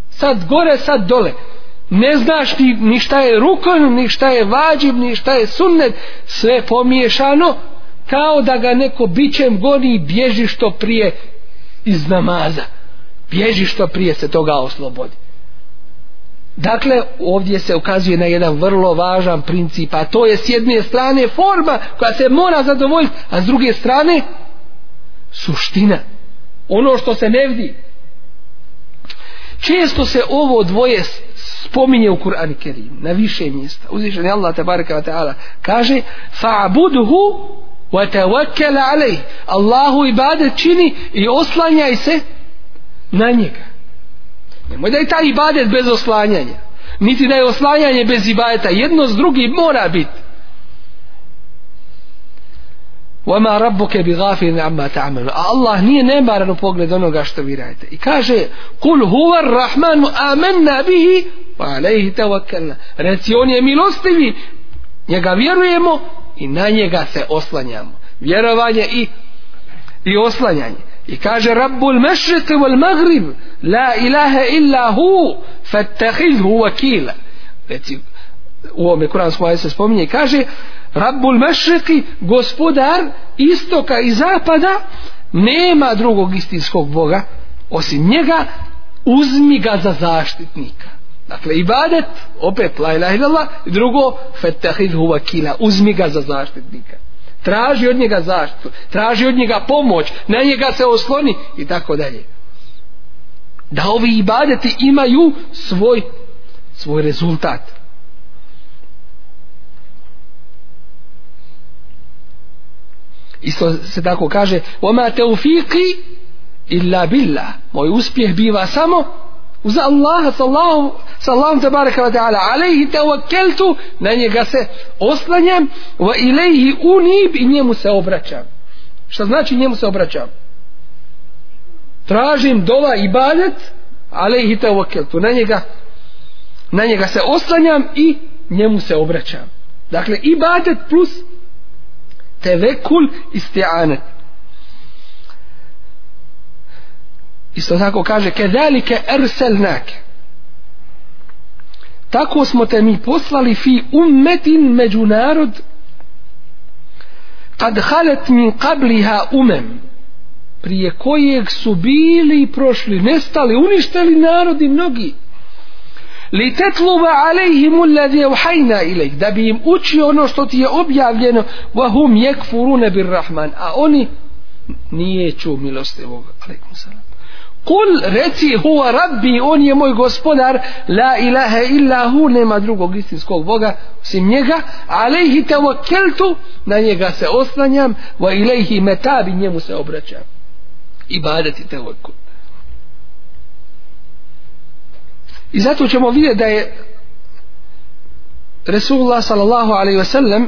sad gore sad dole ne znaš ni, ni šta je rukon ni šta je vađib ni šta je sunnet sve pomiješano kao da ga neko bićem goni i bježi što prije iz namaza bježi što prije se toga oslobodi dakle ovdje se ukazuje na jedan vrlo važan princip a to je s jedne strane forma koja se mora zadovoljiti a s druge strane suština ono što se ne vidi često se ovo dvoje spominje u Kur'an Kerim na više mjesta uzvišen je Allah tabaraka wa ta'ala kaže fa'buduhu وتوكل عليه الله عباده تشيني اي اوسلانياي سي на njega nemoj da je taj ibadet bez oslanjanja niti da je oslanjanje bez ibadeta jedno s drugim mora biti وما ربك بغافل عما تعمل الله nije nemaran u pogled onoga što vi radite i kaže kul huwa arrahman amanna bihi wa alayhi tawakkalna reci on je milostivi njega vjerujemo i na njega se oslanjamo vjerovanje i i oslanjanje i kaže Rabbul Mešrik wal Maghrib la ilaha illa hu fattahidhu wakila reci u ovome kuranskom se spominje i kaže Rabbul Mešriki gospodar istoka i zapada nema drugog istinskog Boga osim njega uzmi ga za zaštitnika Dakle, ibadet, opet, la ilaha illallah, i drugo, fetahid huva kila, uzmi ga za zaštitnika. Traži od njega zaštitu, traži od njega pomoć, na njega se osloni, i tako dalje. Da ovi ibadeti imaju svoj, svoj rezultat. Isto se tako kaže, وَمَا تَوْفِيقِ إِلَّا بِاللَّهِ Moj uspjeh biva samo uz Allaha sa Allahom sa Allahom te baraka wa ta'ala alaihi tawakkeltu na njega se oslanjam wa ilaihi unib i njemu se obraćam što znači njemu se obraćam tražim dova i badet alaihi tawakkeltu na njega na njega se oslanjam i njemu se obraćam dakle i badet plus tevekul isti'anet isto tako kaže kedalike erselnake tako smo te mi poslali fi ummetin među narod kad halet min kabliha umem prije kojeg su bili i prošli, nestali, uništeli narodi mnogi li tetluva alejhim ulladi evhajna ilaj da bi im učio ono što ti je objavljeno vahum jekfurune bir rahman a oni nije ču milostivog alaikum salam Kul reci huwa rabbi, on je moj gospodar, la ilaha illa hu, nema drugog istinskog Boga, osim njega, alejhi tavakeltu, na njega se oslanjam, wa ilejhi metabi, njemu se obraćam. Ibadati tavakul. I zato ćemo vidjeti da je Resulullah sallallahu alaihi wasallam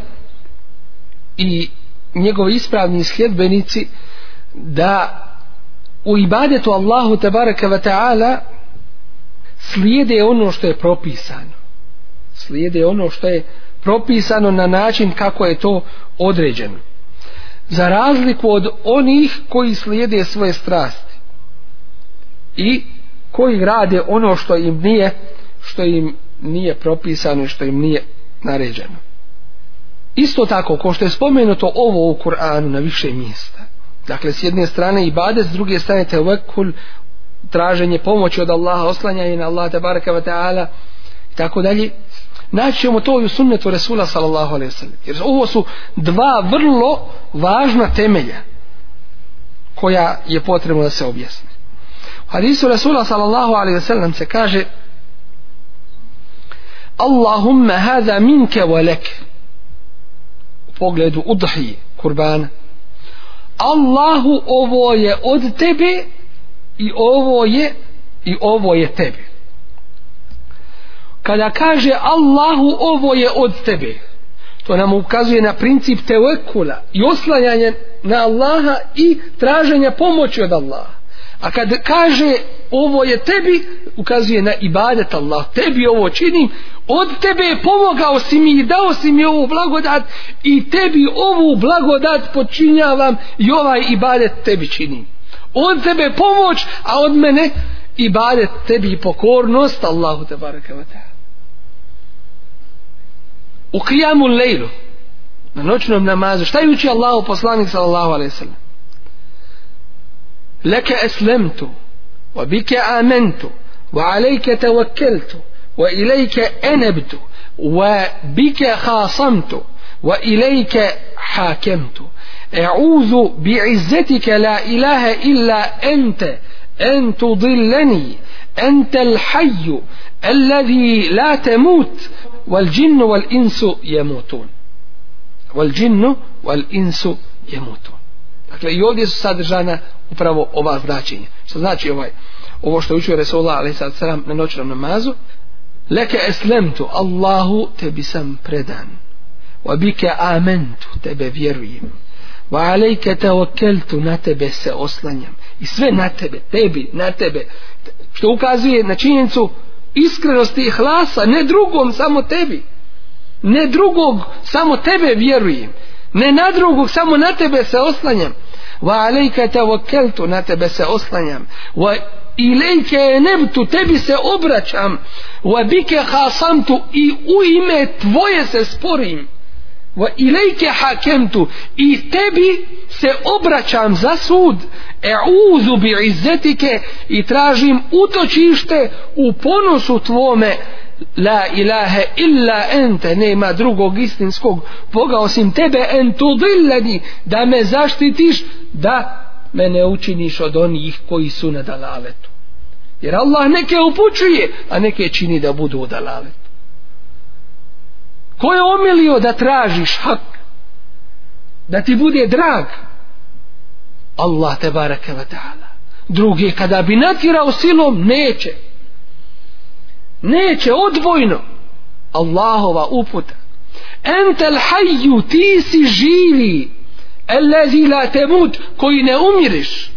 i njegovi ispravni sljedbenici da u ibadetu Allahu tabaraka wa ta'ala slijede ono što je propisano slijede ono što je propisano na način kako je to određeno za razliku od onih koji slijede svoje strasti i koji rade ono što im nije što im nije propisano i što im nije naređeno isto tako ko što je spomenuto ovo u Kur'anu na više mjesta Dakle, s jedne strane i bade, s druge strane te uvekul, traženje pomoći od Allaha, oslanjanje na Allaha, te baraka va ta'ala, i tako dalje. Naći ćemo to i u sunnetu Resula, sallallahu alaihi sallam. Jer ovo su dva vrlo važna temelja koja je potrebno da se objasne. U hadisu Resula, sallallahu alaihi sallam, se kaže Allahumma hada minke wa leke u pogledu udhije, kurbana, Allahu ovo je od tebe i ovo je i ovo je tebe kada kaže Allahu ovo je od tebe to nam ukazuje na princip tevekula i oslanjanje na Allaha i traženja pomoći od Allaha A kad kaže ovo je tebi, ukazuje na ibadet Allah, tebi ovo činim, od tebe je pomogao si mi i dao si mi ovu blagodat i tebi ovu blagodat počinjavam i ovaj ibadet tebi činim. Od tebe pomoć, a od mene ibadet tebi pokornost Allahu te barakavata. U kijamu lejlu, na noćnom namazu, šta je uči Allahu poslanik sallallahu alaihi sallam? لك أسلمت وبك آمنت وعليك توكلت وإليك أنبت وبك خاصمت وإليك حاكمت أعوذ بعزتك لا إله إلا أنت أن تضلني أنت الحي الذي لا تموت والجن والإنس يموتون والجن والإنس يموتون Dakle, i ovdje su sadržana upravo ova značenja. Što znači ovaj, ovo što je učio Resulullah, ali sad sram, na noćnom namazu, Leke eslemtu, Allahu, tebi sam predan. Wa bike amentu, tebe vjerujem. Wa alejke te okeltu, na tebe se oslanjam. I sve na tebe, tebi, na tebe. Što ukazuje na činjenicu iskrenosti i hlasa, ne drugom, samo tebi. Ne drugog, samo tebe vjerujem ne na drugog samo na tebe se oslanjam wa alejka tawakkaltu na tebe se oslanjam wa ilejke enebtu tebi se obraćam wa bike hasamtu i u ime tvoje se sporim wa ilejke hakemtu i tebi se obraćam za sud e'uzu bi izzetike i tražim utočište u ponosu tvome la ilahe illa ente nema drugog istinskog Boga osim tebe en tu dilleni da me zaštitiš da me ne učiniš od onih koji su na dalaletu jer Allah neke upućuje a neke čini da budu u dalaletu ko je omilio da tražiš hak da ti bude drag Allah te baraka wa ta'ala druge kada bi natirao silom neće neće odvojno Allahova uputa entel hajju ti si živi elezi la temut koji ne umiriš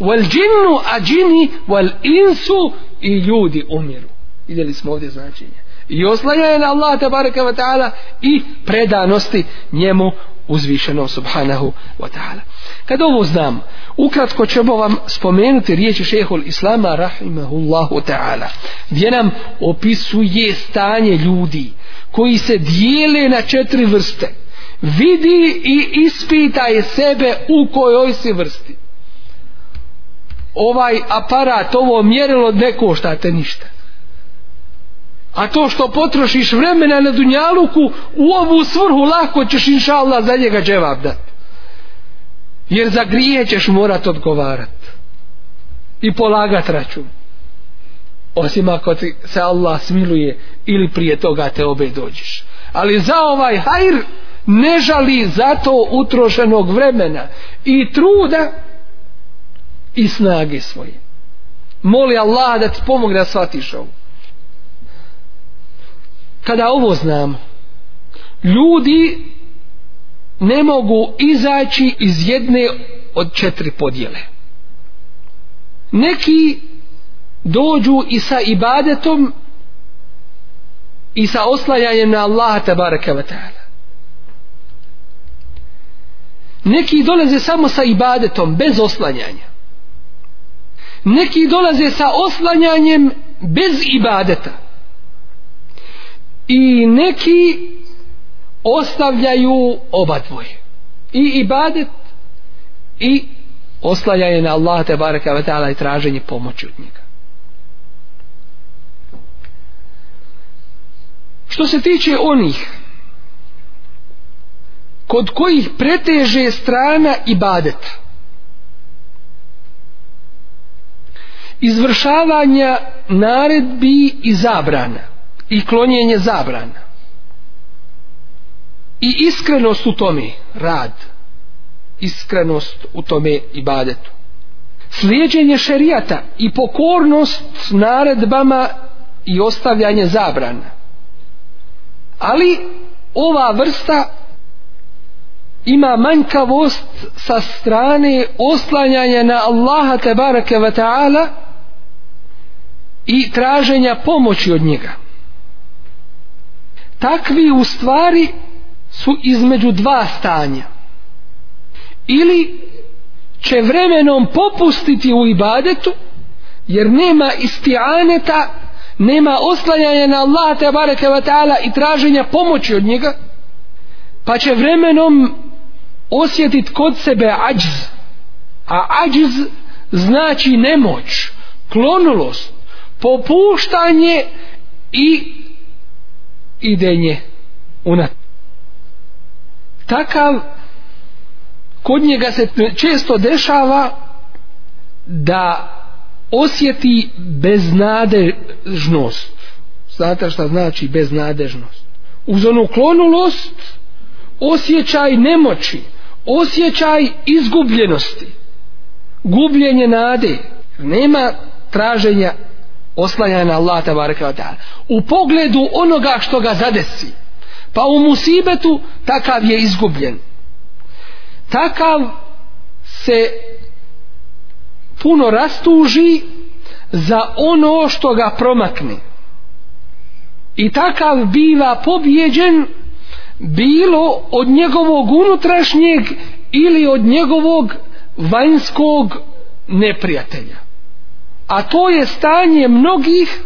wal džinnu a džini wal insu i ljudi umiru vidjeli smo ovdje značenje i oslanjaju na Allah tabaraka wa ta'ala i predanosti njemu uzvišenom subhanahu wa ta'ala. Kad ovo znam, ukratko ćemo vam spomenuti riječi šehol islama rahimahullahu ta'ala, gdje nam opisuje stanje ljudi koji se dijele na četiri vrste. Vidi i ispitaj sebe u kojoj si vrsti. Ovaj aparat, ovo mjerilo ne košta te ništa. A to što potrošiš vremena na dunjaluku, u ovu svrhu lako ćeš inša Allah za njega dževab dat. Jer za grije ćeš morat odgovarat. I polagat račun. Osim ako ti se Allah smiluje ili prije toga te obe dođeš. Ali za ovaj hajr ne žali za to utrošenog vremena i truda i snage svoje. Moli Allah da ti pomogne da shvatiš ovu kada ovo znamo ljudi ne mogu izaći iz jedne od četiri podjele neki dođu i sa ibadetom i sa oslajanjem na Allaha tabaraka wa ta'ala neki dolaze samo sa ibadetom bez oslanjanja neki dolaze sa oslanjanjem bez ibadeta i neki ostavljaju oba dvoje i ibadet i oslajanje na Allah te baraka ve taala i traženje pomoći od njega što se tiče onih kod kojih preteže strana ibadet izvršavanja naredbi i zabrana i klonjenje zabrana i iskrenost u tome rad iskrenost u tome i badetu slijedjenje šerijata i pokornost naredbama i ostavljanje zabrana ali ova vrsta ima manjkavost sa strane oslanjanja na Allaha te barake ve taala i traženja pomoći od njega takvi u stvari su između dva stanja ili će vremenom popustiti u ibadetu jer nema istianeta nema oslanjanja na Allaha te bareke ve taala i traženja pomoći od njega pa će vremenom osjetit kod sebe ađz a ađz znači nemoć klonulost popuštanje i idenje unat takav kod njega se često dešava da osjeti beznadežnost znate šta znači beznadežnost uz onu klonulost osjećaj nemoći osjećaj izgubljenosti gubljenje nade nema traženja oslanjanje na Allah tabaraka wa ta'ala u pogledu onoga što ga zadesi pa u musibetu takav je izgubljen takav se puno rastuži za ono što ga promakne i takav biva pobjeđen bilo od njegovog unutrašnjeg ili od njegovog vanjskog neprijatelja a to je stanje mnogih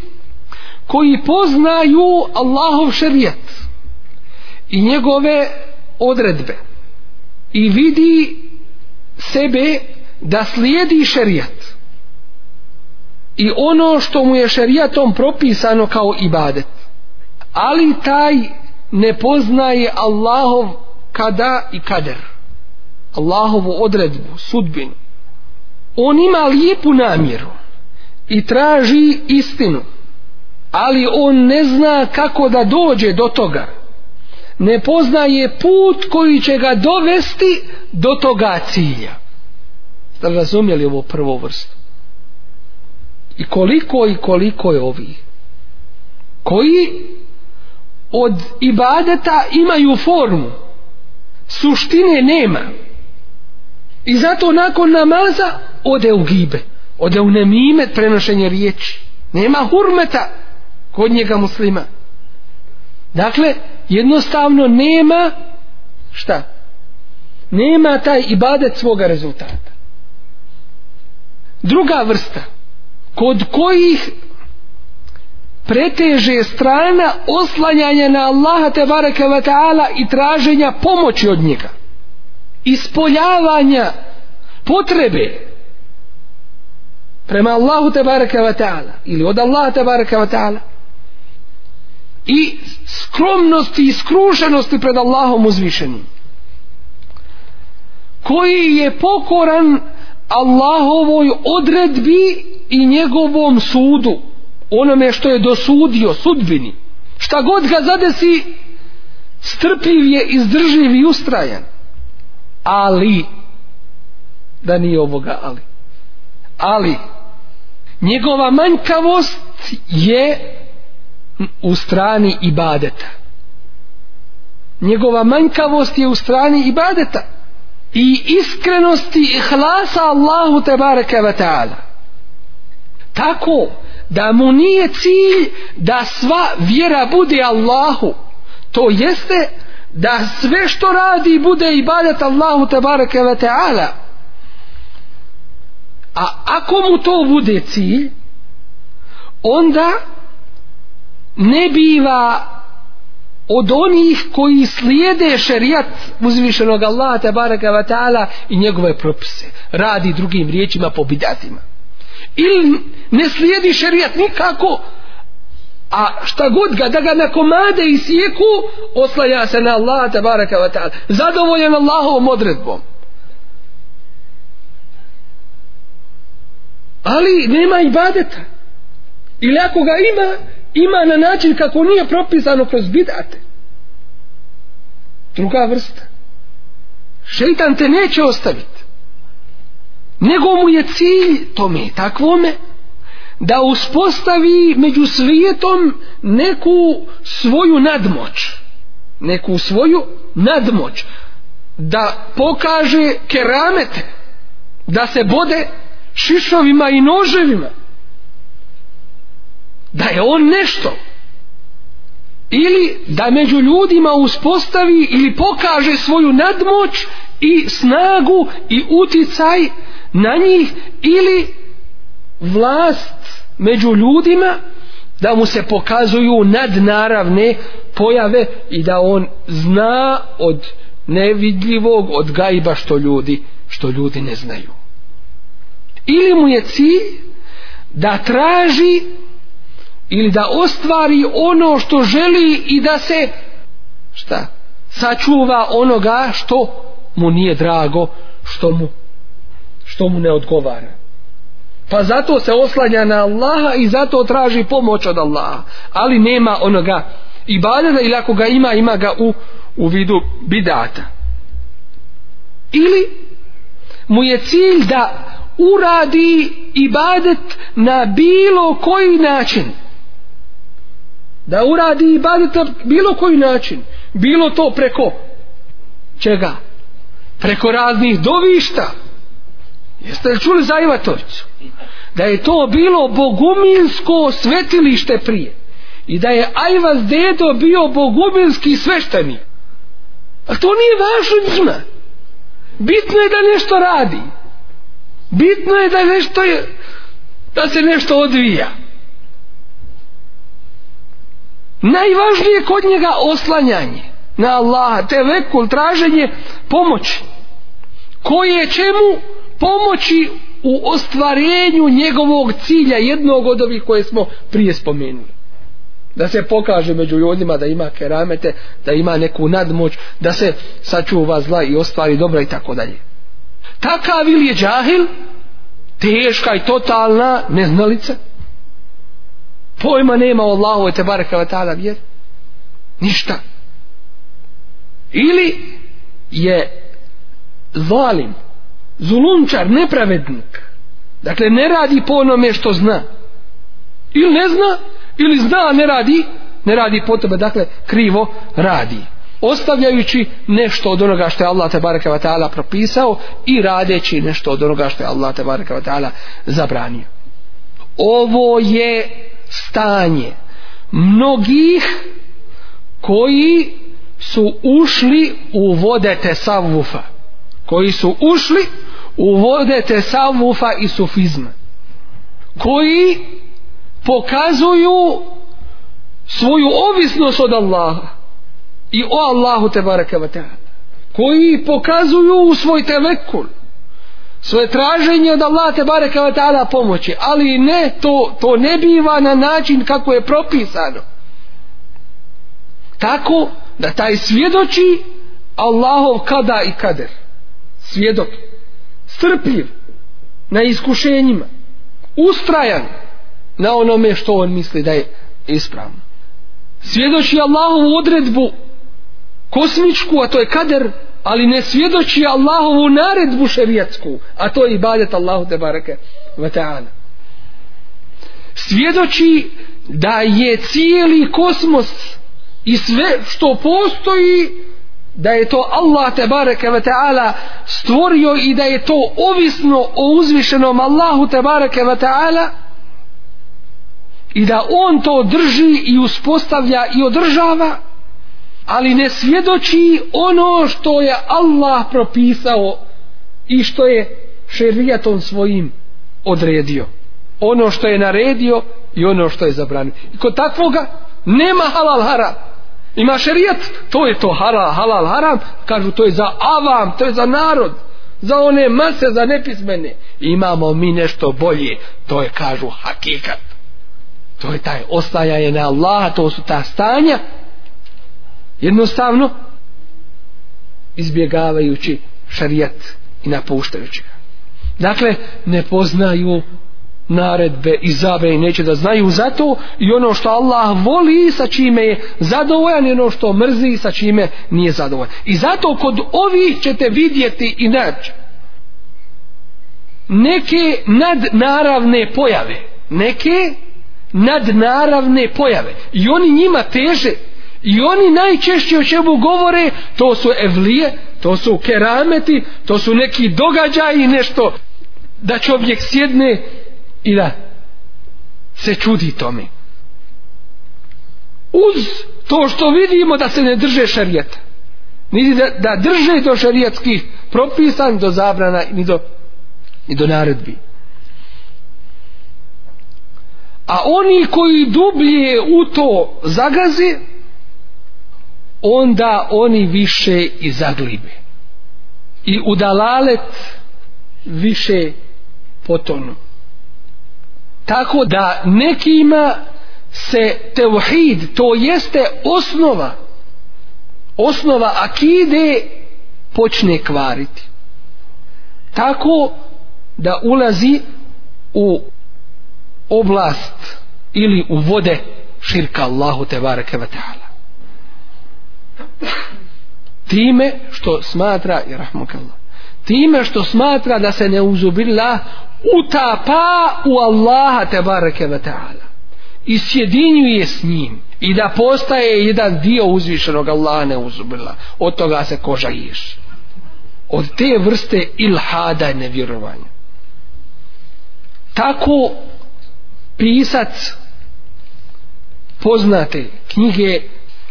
koji poznaju Allahov šerijat i njegove odredbe i vidi sebe da slijedi šerijat i ono što mu je šerijatom propisano kao ibadet ali taj ne poznaje Allahov kada i kader Allahovu odredbu, sudbinu on ima lijepu namjeru i traži istinu ali on ne zna kako da dođe do toga ne poznaje put koji će ga dovesti do toga cilja da razumjeli ovo prvo vrstu i koliko i koliko je ovi koji od ibadeta imaju formu suštine nema i zato nakon namaza ode u gibet ode u nemime prenošenje riječi nema hurmeta kod njega muslima dakle jednostavno nema šta nema taj ibadet svoga rezultata druga vrsta kod kojih preteže strana oslanjanja na Allaha te bareke ve taala i traženja pomoći od njega ispoljavanja potrebe prema Allahu te baraka wa ta'ala ili od Allaha te baraka wa ta'ala i skromnosti i skrušenosti pred Allahom uzvišenim koji je pokoran Allahovoj odredbi i njegovom sudu onome što je dosudio sudbini šta god ga zadesi strpljiv je izdrživ i ustrajan ali da nije ovoga ali ali njegova manjkavost je u strani ibadeta njegova manjkavost je u strani ibadeta i iskrenosti ihlasa Allahu te bareke ve taala tako da mu nije cilj da sva vjera bude Allahu to jeste da sve što radi bude ibadet Allahu te bareke ve taala a ako mu to bude cilj onda ne biva od onih koji slijede šerijat uzvišenog Allaha te baraka wa ta'ala i njegove propise radi drugim riječima po bidatima ili ne slijedi šerijat nikako a šta god ga da ga na komade i sjeku oslaja se na Allaha te baraka wa ta'ala zadovoljen Allahovom odredbom ali nema ibadeta ili ako ga ima ima na način kako nije propisano kroz bidate druga vrsta šeitan te neće ostaviti nego mu je cilj tome takvome da uspostavi među svijetom neku svoju nadmoć neku svoju nadmoć da pokaže keramete da se bode šišovima i noževima da je on nešto ili da među ljudima uspostavi ili pokaže svoju nadmoć i snagu i uticaj na njih ili vlast među ljudima da mu se pokazuju nadnaravne pojave i da on zna od nevidljivog od gajba što ljudi što ljudi ne znaju ili mu je cilj da traži ili da ostvari ono što želi i da se šta sačuva onoga što mu nije drago što mu što mu ne odgovara pa zato se oslanja na Allaha i zato traži pomoć od Allaha ali nema onoga i badana ili ako ga ima ima ga u, u vidu bidata ili mu je cilj da uradi ibadet na bilo koji način da uradi ibadet na bilo koji način bilo to preko čega preko raznih dovišta jeste li čuli za Ivatovicu da je to bilo boguminsko svetilište prije i da je Ajvaz dedo bio boguminski sveštani a to nije važno znat bitno je da nešto radi bitno je da nešto je, da se nešto odvija najvažnije kod njega oslanjanje na Allaha te vekul traženje pomoći koje će mu pomoći u ostvarenju njegovog cilja jednog od ovih koje smo prije spomenuli da se pokaže među ljudima da ima keramete, da ima neku nadmoć, da se sačuva zla i ostvari dobro i tako dalje. Takav ili je džahil, teška i totalna neznalica, pojma nema Allahove te baraka wa ta'ala vjer, ništa. Ili je zalim, zulunčar, nepravednik, dakle ne radi po onome što zna, ili ne zna, ili zna ne radi ne radi potrebe dakle krivo radi ostavljajući nešto od onoga što je Allah te barekatu taala propisao i radeći nešto od onoga što je Allah te barekatu taala zabranio ovo je stanje mnogih koji su ušli u vode tesavufa koji su ušli u vode tesavufa i sufizma koji pokazuju svoju ovisnost od Allaha i o Allahu te baraka wa ta'ala koji pokazuju u svoj tevekul svoje traženje od Allaha te baraka wa ta'ala pomoći ali ne to, to ne biva na način kako je propisano tako da taj svjedoči Allahov kada i kader svjedok strpljiv na iskušenjima ustrajan na onome što on misli da je ispravno. Svjedoči Allahovu odredbu kosmičku, a to je kader, ali ne svjedoči Allahovu naredbu šerijetsku, a to je ibadet Allahu te bareke ve taala. Svjedoči da je cijeli kosmos i sve što postoji da je to Allah te bareke ve taala stvorio i da je to ovisno o uzvišenom Allahu te bareke ve taala i da on to drži i uspostavlja i održava ali ne svjedoči ono što je Allah propisao i što je šerijatom svojim odredio ono što je naredio i ono što je zabranio i kod takvoga nema halal haram ima šerijat to je to halal, halal haram kažu to je za avam, to je za narod za one mase, za nepismene imamo mi nešto bolje to je kažu hakikat to je taj oslajanje na Allaha to su ta stanja jednostavno izbjegavajući šarijat i napuštajući ga dakle ne poznaju naredbe i zabe i neće da znaju zato i ono što Allah voli sa čime je zadovoljan i ono što mrzi sa čime nije zadovoljan i zato kod ovih ćete vidjeti i naći neke nadnaravne pojave neke nadnaravne pojave i oni njima teže i oni najčešće o čemu govore to su evlije, to su kerameti to su neki događaji nešto da će objek sjedne i da se čudi tome uz to što vidimo da se ne drže šarijeta niti da, da drže do šarijetskih propisan do zabrana ni do, ni do naredbi a oni koji dublje u to zagaze onda oni više i zaglibe i udalalet više potonu tako da nekima se teuhid to jeste osnova osnova akide počne kvariti tako da ulazi u oblast ili u vode širka Allahu te bareke ve taala time što smatra i rahmukallah time što smatra da se ne uzubila utapa u Allaha te bareke ve taala i sjedinjuje s njim i da postaje jedan dio uzvišenog Allaha ne uzubila od toga se koža iš od te vrste ilhada nevjerovanja tako pisac poznate knjige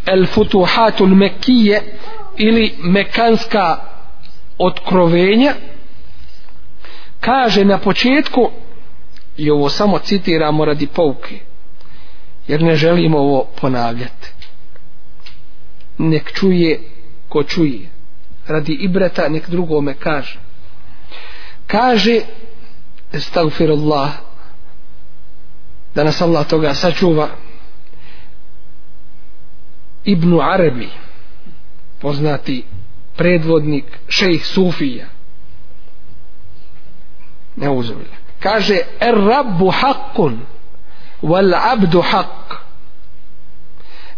El Futuhatul Mekije ili Mekanska otkrovenja kaže na početku i ovo samo citiramo radi pouke jer ne želimo ovo ponavljati nek čuje ko čuje radi ibreta nek drugome kaže kaže stagfirullah da nas Allah toga sačuva Ibnu Arabi poznati predvodnik šejh Sufija ne uzavlja kaže er rabbu haqqun wal abdu haqq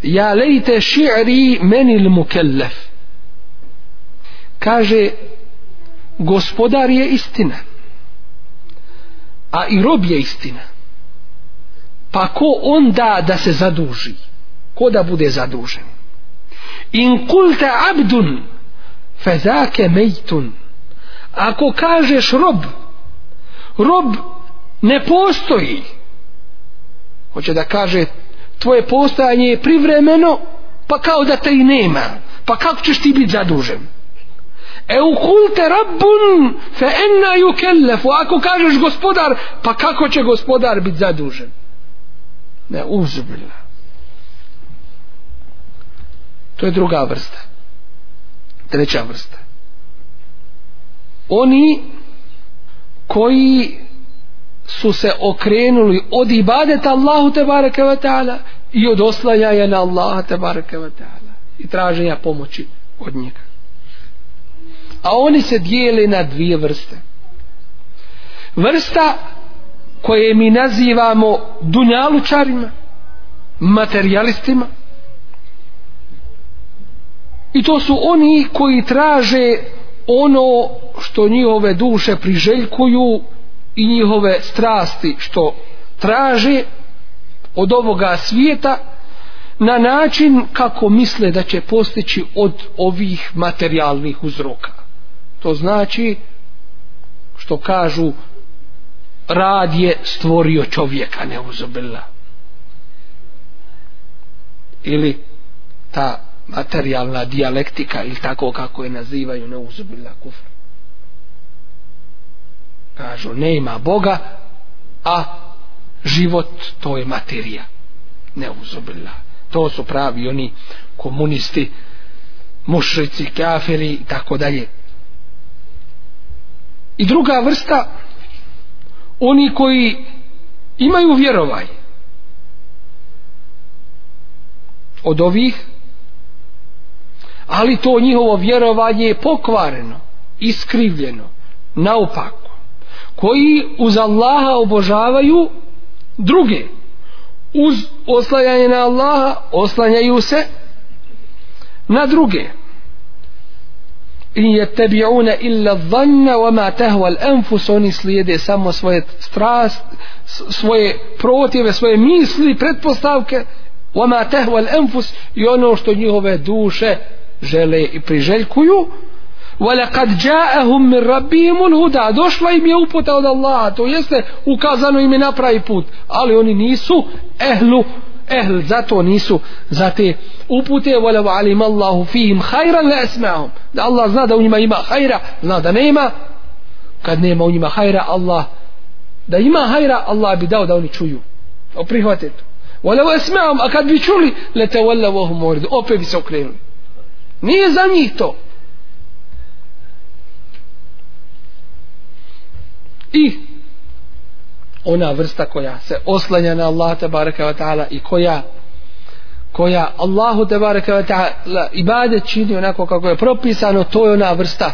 ja lejte ši'ri menil mukellef kaže gospodar je istina a i rob je istina pa ko onda da se zaduži ko da bude zadužen in kulta abdun fe zake mejtun ako kažeš rob rob ne postoji hoće da kaže tvoje postojanje je privremeno pa kao da te i nema pa kako ćeš ti biti zadužen e u kulte rabbun fe enna ju kellefu ako kažeš gospodar pa kako će gospodar biti zadužen ne uzubiljna to je druga vrsta treća vrsta oni koji su se okrenuli od ibadeta Allahu te bareke ve taala i od oslanjanja na Allaha te bareke ve taala i traženja pomoći od njega a oni se dijele na dvije vrste vrsta koje mi nazivamo dunjalučarima materialistima i to su oni koji traže ono što njihove duše priželjkuju i njihove strasti što traže od ovoga svijeta na način kako misle da će postići od ovih materialnih uzroka to znači što kažu rad je stvorio čovjeka ne uzobila ili ta materijalna dijalektika ili tako kako je nazivaju ne uzobila kufr kažu ne ima Boga a život to je materija ne uzobila to su pravi oni komunisti mušrici, kafiri i tako dalje i druga vrsta oni koji imaju vjerovaj od ovih ali to njihovo vjerovanje je pokvareno iskrivljeno naopako koji uz Allaha obožavaju druge uz oslanjanje na Allaha oslanjaju se na druge in yattabi'una illa adh-dhanna wa ma tahwa al-anfus oni slijede samo svoje strast svoje protive svoje misli pretpostavke wa ma tahwa al-anfus i ono što njihove duše žele i priželjkuju wa laqad ja'ahum min rabbihim al-huda došla im je uputa od Allaha to jeste ukazano im je na pravi put ali oni nisu ehlu ehl za to nisu za te upute volevo alim Allahu fihim hajra le esmahum da Allah zna da u njima ima hajra zna da nema kad nema u njima hajra Allah da ima hajra Allah bi dao da oni čuju o pa prihvate to volevo esmahum a kad bi čuli le te volevo hum uredu opet bi se okrenuli nije za njih to i ona vrsta koja se oslanja na Allah tabaraka wa ta'ala i koja koja Allahu tabaraka wa ta'ala ibadet čini onako kako je propisano to je ona vrsta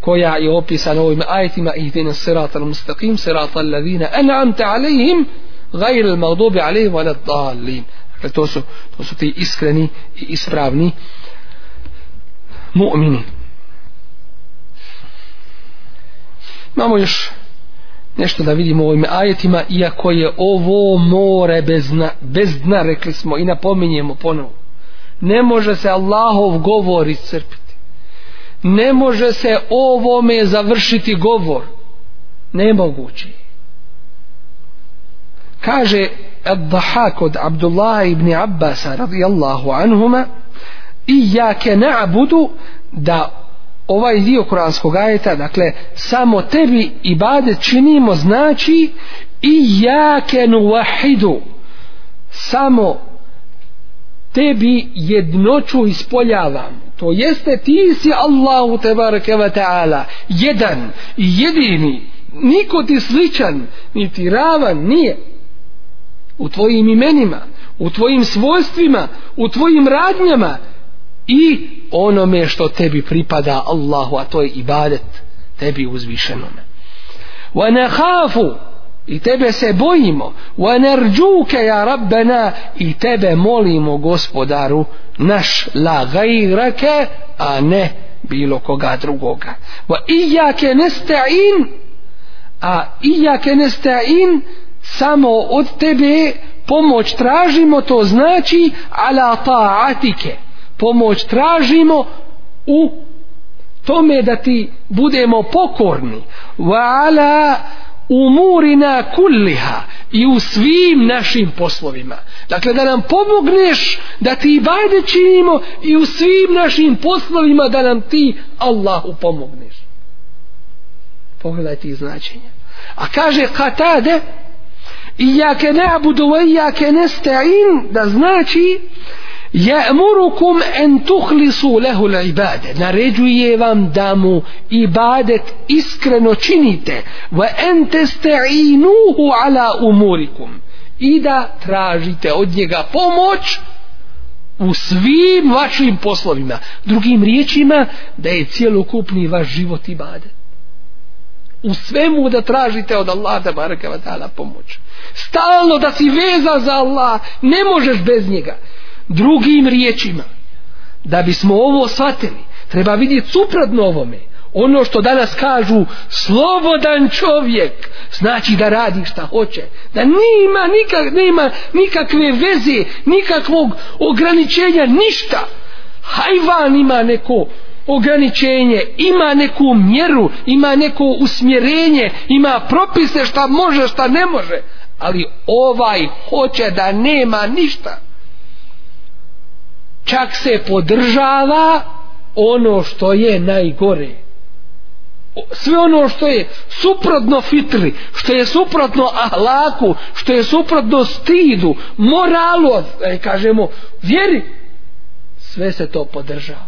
koja je opisana ovim ajetima ihdina sirata al-mustaqim sirata al-ladhina an'amta alaihim gajir al-maghdubi alaihim wa dalim dakle to su, to su ti iskreni i ispravni mu'mini imamo još nešto da vidimo u ovim ajetima iako je ovo more bez dna, bez dna rekli smo i napominjemo ponovo ne može se Allahov govor iscrpiti ne može se ovome završiti govor nemoguće kaže Ad-Dahak od Abdullah ibn Abbas radijallahu anhuma i ja ke na'budu da ovaj dio kuranskog ajeta dakle samo tebi ibadet činimo znači i jake nuvahidu samo tebi jednoću ispoljavam to jeste ti si Allahu tebareke wa ta'ala jedan i jedini niko ti sličan niti ravan nije u tvojim imenima u tvojim svojstvima u tvojim radnjama i onome što tebi pripada Allahu, a to je ibadet tebi uzvišenome. Wa nahafu i tebe se bojimo, wa narjuka ya rabbana i tebe molimo gospodaru naš la gajrake, a ne bilo koga drugoga. Wa iyyaka nasta'in a iyyaka nasta'in samo od tebe pomoć tražimo, to znači ala ta'atike. Ta pomoć tražimo u tome da ti budemo pokorni wa ala umurina kulliha i u svim našim poslovima dakle da nam pomogneš da ti bajde činimo i u svim našim poslovima da nam ti Allahu pomogneš pogledaj ti značenje a kaže katade i jake ne abudu i jake ne da znači Ja'murukum en tuhlisu lehu l'ibade. Naređuje vam da mu ibadet iskreno činite. Wa en testa'inuhu ala umurikum. I da tražite od njega pomoć u svim vašim poslovima. Drugim riječima, da je cijelokupni vaš život ibade. U svemu da tražite od Allaha da baraka vatala pomoć. Stalno da si veza za Allah, ne možeš bez njega drugim riječima da bismo ovo shvatili treba vidjeti supradno ovome ono što danas kažu slobodan čovjek znači da radi šta hoće da nima, nikak, nima nikakve veze nikakvog ograničenja ništa hajvan ima neko ograničenje ima neku mjeru ima neko usmjerenje ima propise šta može šta ne može ali ovaj hoće da nema ništa čak se podržava ono što je najgore sve ono što je suprotno fitri, što je suprotno ahlaku, što je suprotno stidu, moralu, e, kažemo, vjeri, sve se to podržava.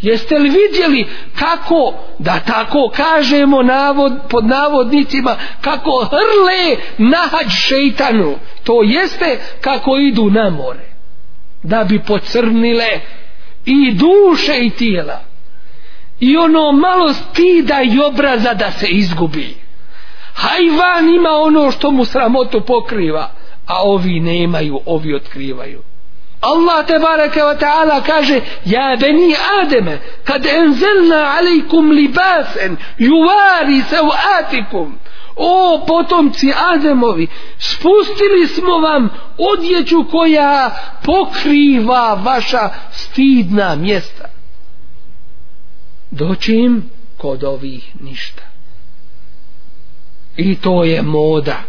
Jeste li vidjeli kako, da tako kažemo navod, pod navodnicima, kako hrle nahađ šeitanu? To jeste kako idu na more da bi pocrnile i duše i tijela i ono malo stida i obraza da se izgubi hajvan ima ono što mu sramotu pokriva a ovi nemaju, ovi otkrivaju Allah te baraka wa ta'ala kaže ja beni ademe kad enzelna alejkum libasen juvari se u atikum o potomci ademovi spustili smo vam odjeću koja pokriva vaša stidna mjesta doći im kod ovih ništa i to je moda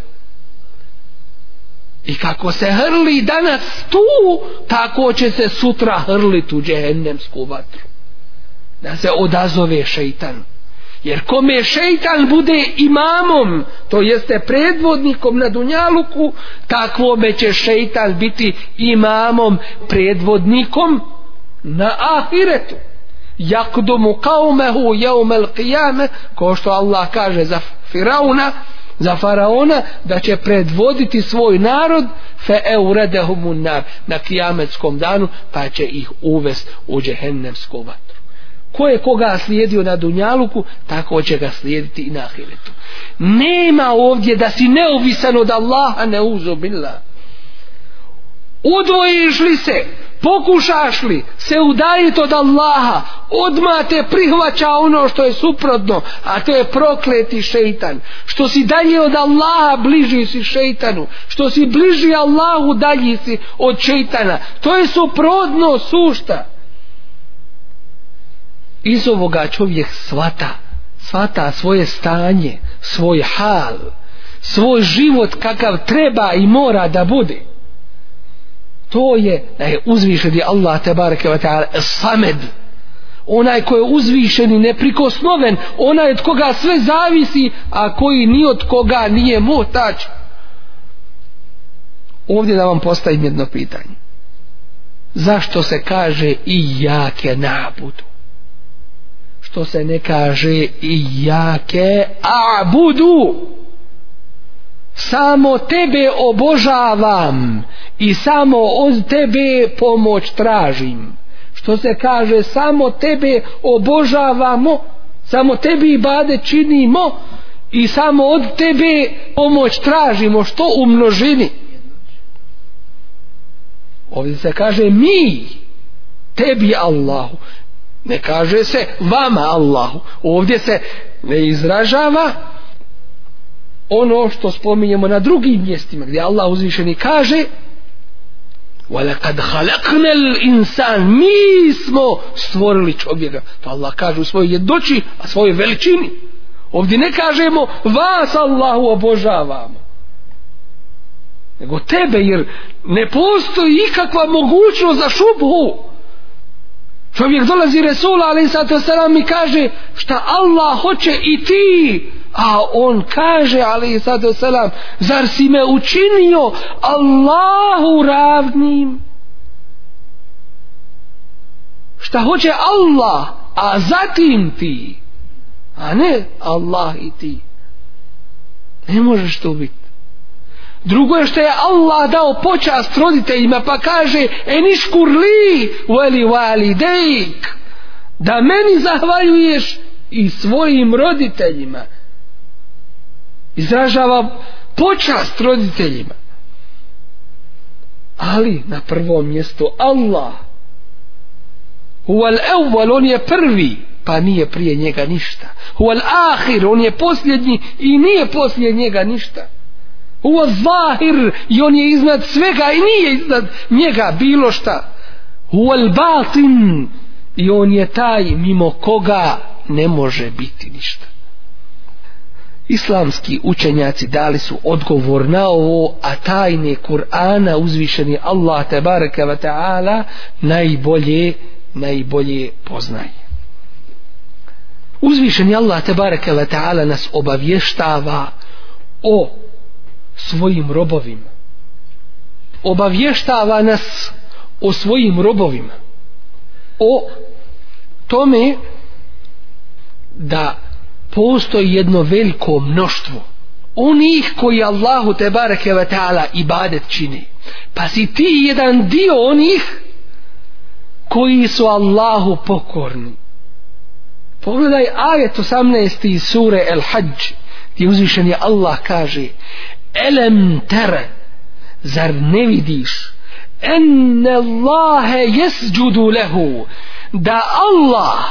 I kako se hrli danas tu, tako će se sutra hrliti u džehendemsku vatru. Da se odazove šeitan. Jer kome šeitan bude imamom, to jeste predvodnikom na Dunjaluku, takvome će šeitan biti imamom, predvodnikom na Ahiretu. Jakdomu kaumehu jeumel qijame, ko što Allah kaže za Firauna, za faraona da će predvoditi svoj narod fe euredehumun nar na kijametskom danu pa će ih uvest u džehennemsku vatru ko je koga slijedio na Dunjaluku, tako će ga slijediti i na Ahiretu. Nema ovdje da si neovisan od Allaha, ne uzubillah. Udvojiš li se, pokušaš li se udaljiti od Allaha, odmah te prihvaća ono što je suprotno, a to je prokleti šeitan. Što si dalje od Allaha, bliži si šeitanu. Što si bliži Allahu, dalji si od šeitana. To je suprotno sušta. Iz ovoga čovjek svata, svata svoje stanje, svoj hal, svoj život kakav treba i mora da bude to je da je uzvišeni Allah tabaraka wa ta'ala samed onaj ko je uzvišen i neprikosnoven onaj od koga sve zavisi a koji ni od koga nije muhtač ovdje da vam postavim jedno pitanje zašto se kaže i jake nabudu što se ne kaže i jake abudu budu samo tebe obožavam i samo od tebe pomoć tražim što se kaže samo tebe obožavamo samo tebi i bade činimo i samo od tebe pomoć tražimo što u množini ovdje se kaže mi tebi Allahu ne kaže se vama Allahu ovdje se ne izražava ono što spominjemo na drugim mjestima gdje Allah uzvišeni kaže وَلَقَدْ خَلَقْنَ الْإِنسَانِ Mi smo stvorili čovjeka. To Allah kaže u svojoj jednoći, a svojoj veličini. Ovdje ne kažemo vas Allahu obožavamo. Nego tebe, jer ne postoji ikakva mogućnost za šubhu. Čovjek dolazi Resula ali sad to mi kaže šta Allah hoće i ti. A on kaže ali sad to selam zar si me učinio Allahu ravnim? Šta hoće Allah a zatim ti. A ne Allah i ti. Ne možeš to biti. Drugo je što je Allah dao počast roditeljima pa kaže eniškur li veli vali dejk da meni zahvaljuješ i svojim roditeljima izražava počast roditeljima ali na prvom mjestu Allah huval evval on je prvi pa nije prije njega ništa huval ahir on je posljednji i nije poslije njega ništa Uo zahir i on je iznad svega i nije iznad njega bilo šta. Uo batin i on je taj mimo koga ne može biti ništa. Islamski učenjaci dali su odgovor na ovo, a tajne Kur'ana uzvišeni Allah tabaraka wa ta'ala najbolje, najbolje poznaje. Uzvišeni Allah tabaraka wa ta'ala nas obavještava o svojim robovima obavještava nas o svojim robovima o tome da postoji jedno veliko mnoštvo onih koji Allahu te bareke ve taala ibadet čini pa si ti jedan dio onih koji su Allahu pokorni pogledaj ajet 18. sure el hađ gdje uzvišen je Allah kaže elem tere zar ne vidiš enne Allahe jesđudu lehu da Allah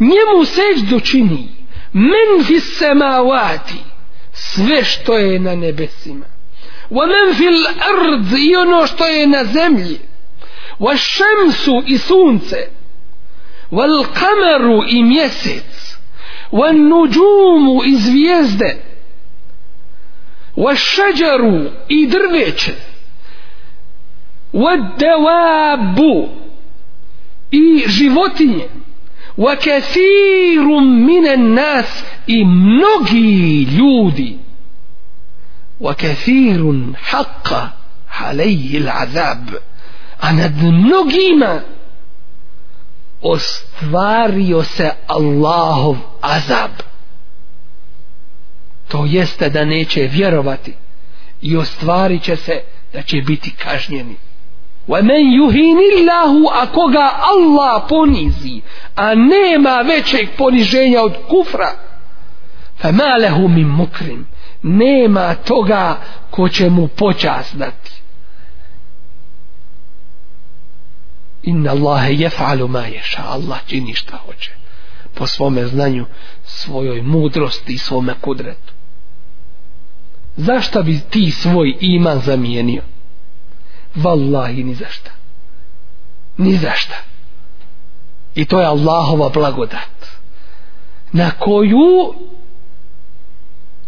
njemu seđdu čini men fis semavati sve što je na nebesima wa men fil ard i ono što je na zemlji wa šemsu i sunce wal kameru i mjesec wa nuđumu i zvijezde والشجر i drveće والدواب i životinje وكثير من الناس i mnogi ljudi وكثير حق عليه العذاب a nad mnogima ostvario se Allahov azab to jeste da neće vjerovati i ostvarit će se da će biti kažnjeni. وَمَنْ يُهِنِ اللَّهُ A koga Allah ponizi, a nema većeg poniženja od kufra, فَمَا لَهُ مِنْ مُكْرِمْ Nema toga ko će mu počas dati. إِنَّ اللَّهَ يَفْعَلُ مَا يَشَا Allah čini šta hoće po svome znanju, svojoj mudrosti i svome kudretu zašta bi ti svoj iman zamijenio vallahi ni zašta ni zašta i to je Allahova blagodat na koju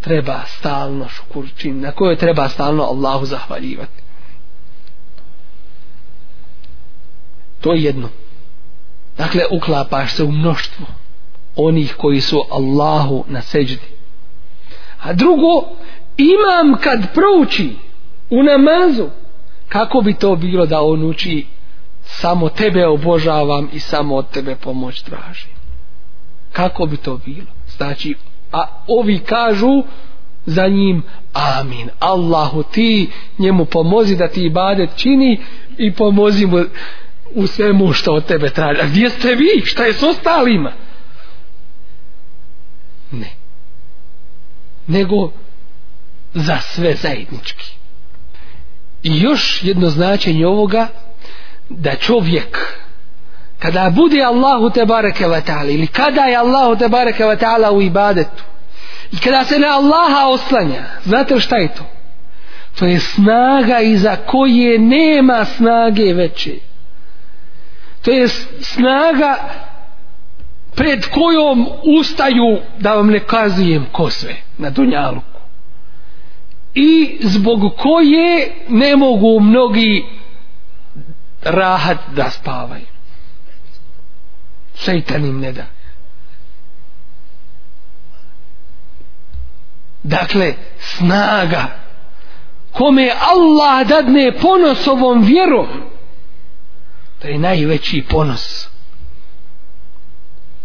treba stalno šukurčin na koju treba stalno Allahu zahvaljivati to je jedno dakle uklapaš se u mnoštvo onih koji su Allahu na seđdi a drugo imam kad prouči u namazu kako bi to bilo da on uči samo tebe obožavam i samo od tebe pomoć tražim kako bi to bilo znači a ovi kažu za njim amin Allahu ti njemu pomozi da ti ibadet čini i pomozi mu u svemu što od tebe traži a gdje ste vi šta je s ostalima ne nego za sve zajednički. I još jedno značenje ovoga da čovjek kada bude Allahu te bareke ve taala ili kada je Allahu te bareke ve taala u ibadetu i kada se na Allaha oslanja, znate šta je to? To je snaga iza koje nema snage veće. To je snaga pred kojom ustaju da vam ne kazujem ko sve na dunjalu i zbog koje ne mogu mnogi rahat da spavaju šeitan im ne da dakle snaga kome Allah dadne ponosovom vjerom to je najveći ponos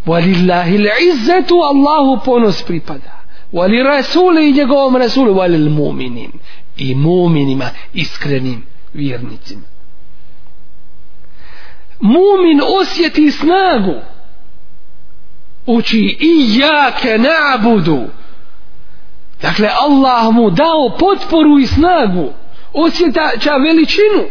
walillahi l'izzetu Allahu ponos pripada Vali rasuli i njegovom rasulu, vali muminin. I muminima, iskrenim vjernicima. Mumin osjeti snagu. Uči i jake nabudu. Dakle, Allah mu dao potporu i snagu. Osjeta veličinu.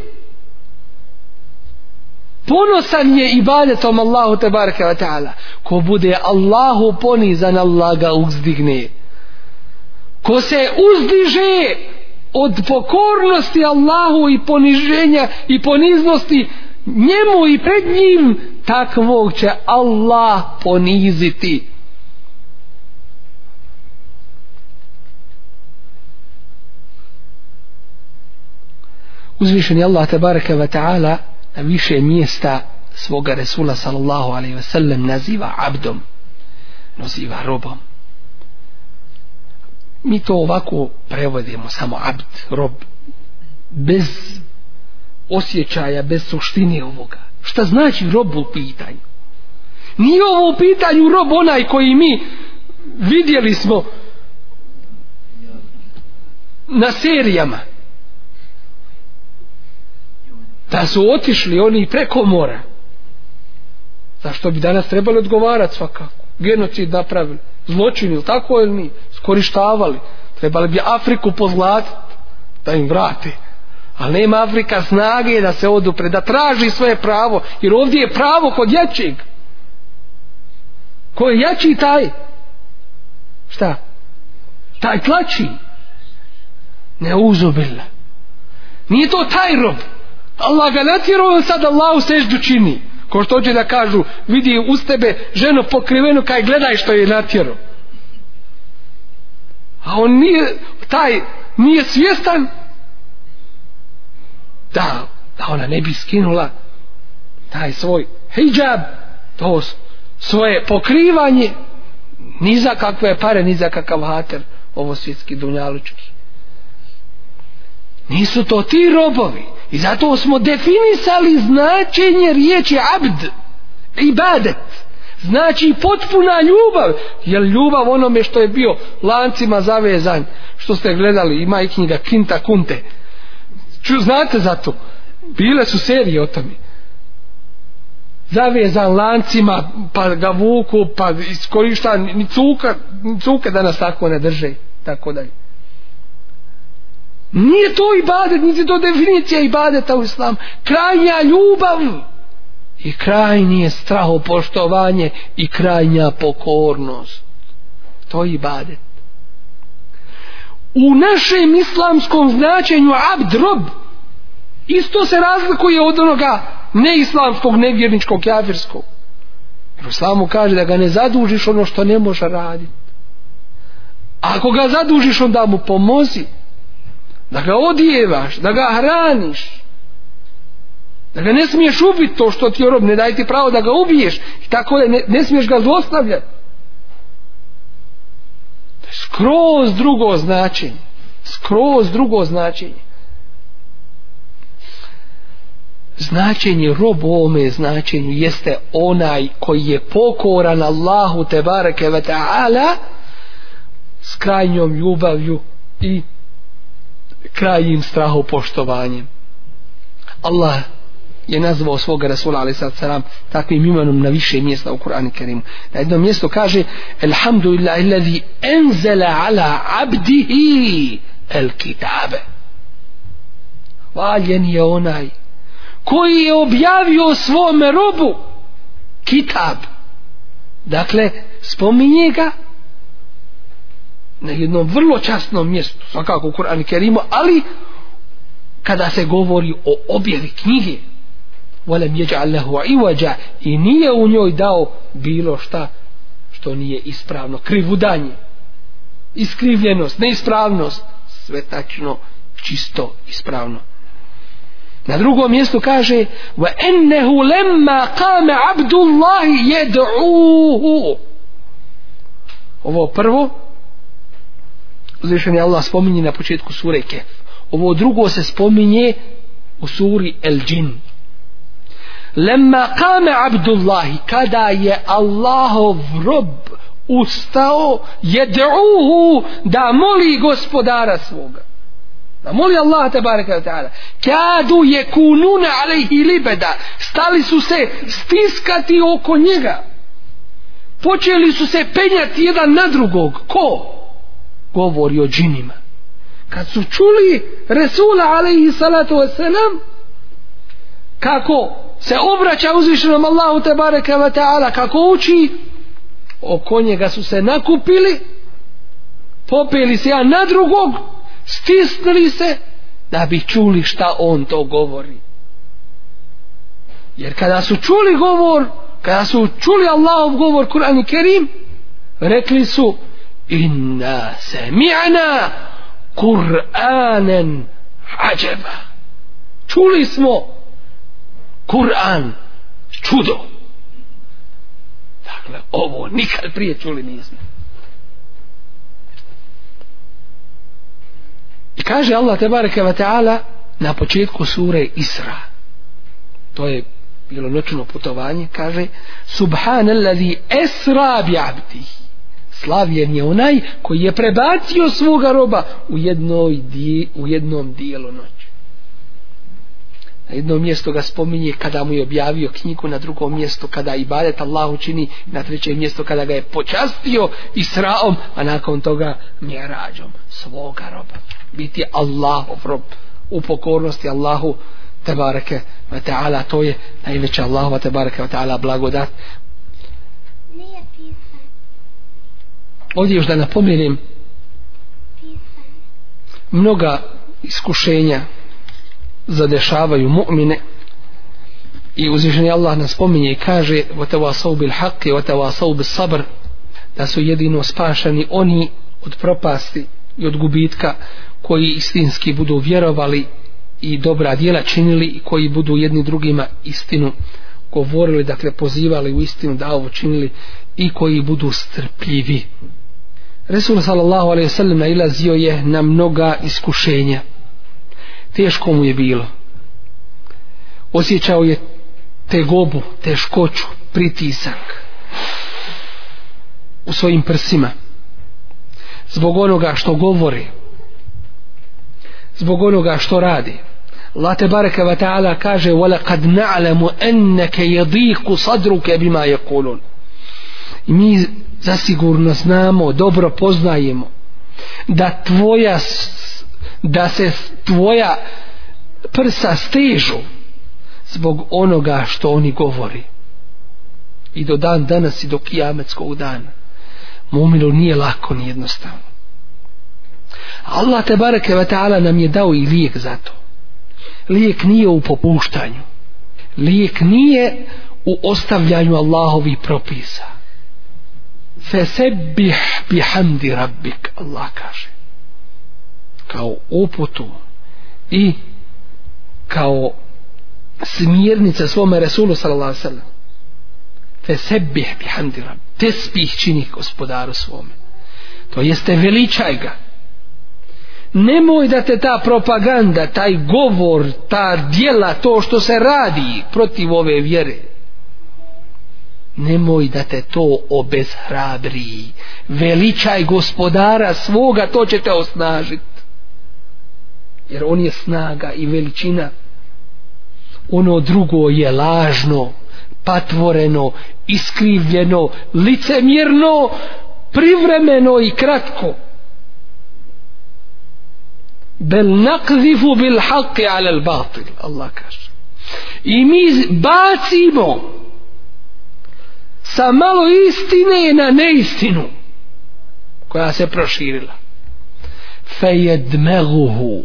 Ponosan je ibadetom Allahu tebareke wa ta'ala. Ko bude Allahu ponizan, Allah ga uzdigne. Allah ko se uzdiže od pokornosti Allahu i poniženja i poniznosti njemu i pred njim takvog će Allah poniziti uzvišeni Allah tabaraka wa ta'ala na više mjesta svoga Resula sallallahu alaihi wa sallam naziva abdom naziva robom mi to ovako prevodimo samo abd, rob bez osjećaja bez suštine ovoga šta znači rob u pitanju nije ovo u pitanju rob onaj koji mi vidjeli smo na serijama da su otišli oni preko mora zašto bi danas trebali odgovarati svakako genocid napravili, zločin ili tako ili nije, skorištavali, trebali bi Afriku pozlatiti da im vrate. Ali nema Afrika snage da se odupre, da traži svoje pravo, jer ovdje je pravo kod jačeg. Ko je jači taj? Šta? Taj tlači. Ne uzubila. Nije to taj rob. Allah ga natjerovao sad Allah u seždu čini. Allah ko što će da kažu vidi uz tebe ženu pokrivenu kaj gledaj što je natjero a on nije taj nije svjestan da, da ona ne bi skinula taj svoj hijab to svoje pokrivanje ni za kakve pare ni za kakav hater ovo svjetski dunjalučki Nisu to ti robovi. I zato smo definisali značenje riječi abd, ibadet. Znači potpuna ljubav. Jer ljubav onome što je bio lancima zavezan, što ste gledali, ima i knjiga Kinta Kunte. Ču, znate za to? Bile su serije o tome. Zavezan lancima, pa ga vuku, pa iskorišta, ni cuka, ni cuka danas tako ne drže, tako dalje. Nije to ibadet, nije to definicija ibadeta u islamu. Krajnja ljubav i krajnje strahopoštovanje i krajnja pokornost. To je ibadet. U našem islamskom značenju abd rob isto se razlikuje od onoga neislamskog, nevjerničkog, jafirskog. Jer islamu kaže da ga ne zadužiš ono što ne može raditi. Ako ga zadužiš, onda mu pomozi da ga odijevaš, da ga hraniš, da ga ne smiješ ubiti to što ti je rob, ne daj ti pravo da ga ubiješ, i tako da ne, ne smiješ ga zlostavljati. To je skroz drugo značenje, skroz drugo značenje. Značenje rob u ovome značenju jeste onaj koji je pokoran Allahu te bareke ve taala s krajnjom ljubavlju i krajim straho poštovanjem. Allah je nazvao svoga Rasula alaih sallatu sallam takvim imenom na više mjesta u Kur'anu Kerimu. Na jednom mjestu kaže Elhamdulillah illazi enzela ala abdihi el kitabe. Valjen je onaj koji je objavio svome robu kitab. Dakle, spominje ga na jednom vrlo časnom mjestu, svakako u Kur'an Kerimu, ali kada se govori o objavi knjige, volem je džallahu i vađa i nije u njoj dao bilo šta što nije ispravno, krivudanje, iskrivljenost, neispravnost, sve tačno, čisto, ispravno. Na drugom mjestu kaže wa ennehu lemma kame abdullahi jed'uhu ovo prvo uzvišeni Allah spominje na početku sure Kef. Ovo drugo se spominje u suri El Džin. Lema kame Abdullahi, kada je Allahov rob ustao, je druhu da moli gospodara svoga. Da moli Allah te baraka wa ta'ala. Kadu je kununa alaihi libeda, stali su se stiskati oko njega. Počeli su se penjati jedan na drugog. Ko? Ko? govori o džinima kad su čuli Resula alaihi salatu wasalam kako se obraća uzvišenom Allahu te bareke wa ta'ala kako uči oko njega su se nakupili popili se jedan na drugog stisnili se da bi čuli šta on to govori jer kada su čuli govor kada su čuli Allahov govor Kur'an i Kerim rekli su inna sami'na kur'anen ađeba čuli smo kur'an čudo dakle ovo nikad prije čuli nismo i kaže Allah tebareke wa ta'ala na početku sure Isra to je bilo noćno putovanje kaže subhanallazi esra bi abdihi slavljen je onaj koji je prebacio svoga roba u, jednoj di, u jednom dijelu noći. Na jednom mjestu ga spominje kada mu je objavio knjigu, na drugom mjestu kada i badet Allah učini, na trećem mjestu kada ga je počastio i sraom, a nakon toga mjerađom svoga roba. Biti Allahov rob u pokornosti Allahu te bareke ve taala to je najveća Allahova te bareke ve taala blagodat ovdje još da napomenem mnoga iskušenja zadešavaju mu'mine i uzvišeni Allah nas pominje i kaže vatavasav bil haqi, vatavasav bil sabr da su jedino spašani oni od propasti i od gubitka koji istinski budu vjerovali i dobra djela činili i koji budu jedni drugima istinu govorili, dakle pozivali u istinu da ovo činili i koji budu strpljivi Resul sallallahu alaihi sallam nailazio je na mnoga iskušenja. Teško mu je bilo. Osjećao je tegobu, teškoću, pritisak u svojim prsima. Zbog onoga što govori, zbog onoga što radi. Allah te bareke ta'ala kaže وَلَقَدْ نَعْلَمُ أَنَّكَ يَضِيقُ صَدْرُكَ بِمَا يَقُولُونَ I mi zasigurno znamo, dobro poznajemo da tvoja da se tvoja prsa stežu zbog onoga što oni govori i do dan danas i do kijametskog dana mumilu nije lako ni jednostavno Allah te bareke ve taala nam je dao i lijek za to lijek nije u popuštanju lijek nije u ostavljanju Allahovih propisa Fesebbih bihamdi rabbik, Allah kaže. Kao uputu i kao smjernice svome Resulu sallallahu alaihi sallam. Fesebbih bihamdi rabbik. Tesbih čini gospodaru svome. To jeste veličaj ga. Nemoj da te ta propaganda, taj govor, ta dijela, to što se radi protiv ove vjere, nemoj da te to obezhrabri veličaj gospodara svoga to će te osnažit jer on je snaga i veličina ono drugo je lažno patvoreno iskrivljeno licemjerno privremeno i kratko bel nakzifu bil haqi alel batil Allah kaže i mi bacimo sa malo istine na neistinu koja se proširila fe jedmeguhu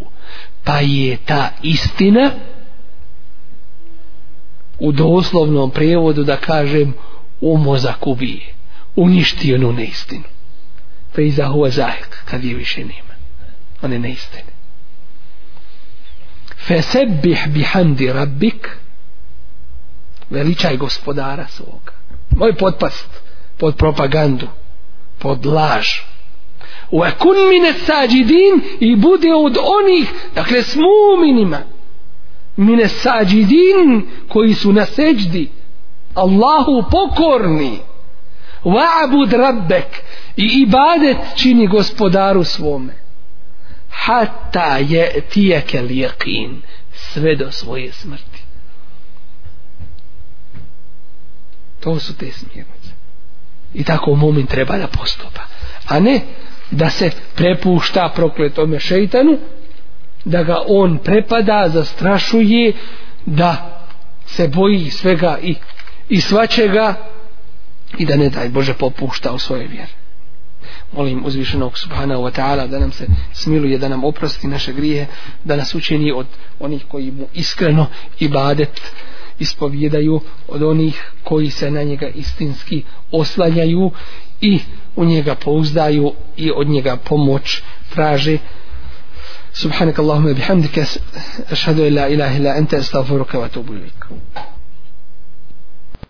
pa je ta istina u doslovnom prijevodu da kažem u mozak ubije uništi onu neistinu fe izahuva zahek kad je više nema one neistine fe sebih bihamdi rabbik veličaj gospodara svoga moj potpast pod propagandu pod laž wa kun min sajidin i bude od onih dakle s mu'minima min sajidin koji su na sećdi Allahu pokorni wa'bud rabbek i ibadet čini gospodaru svome hatta je tijekel jeqin sve do svoje smrti To su te smjernice. I tako mumin treba da postupa. A ne da se prepušta prokletome šeitanu, da ga on prepada, zastrašuje, da se boji svega i, i svačega i da ne daj Bože popušta u svoje vjere. Molim uzvišenog subhana wa ta'ala da nam se smiluje, da nam oprosti naše grije, da nas učini od onih koji mu iskreno i badet uh, ispovjedaju od onih koji se na njega istinski oslanjaju i u njega pouzdaju i od njega pomoć traže سبحانك اللهم وبحمدك اشهد ان لا اله الا انت استغفرك واتوب اليك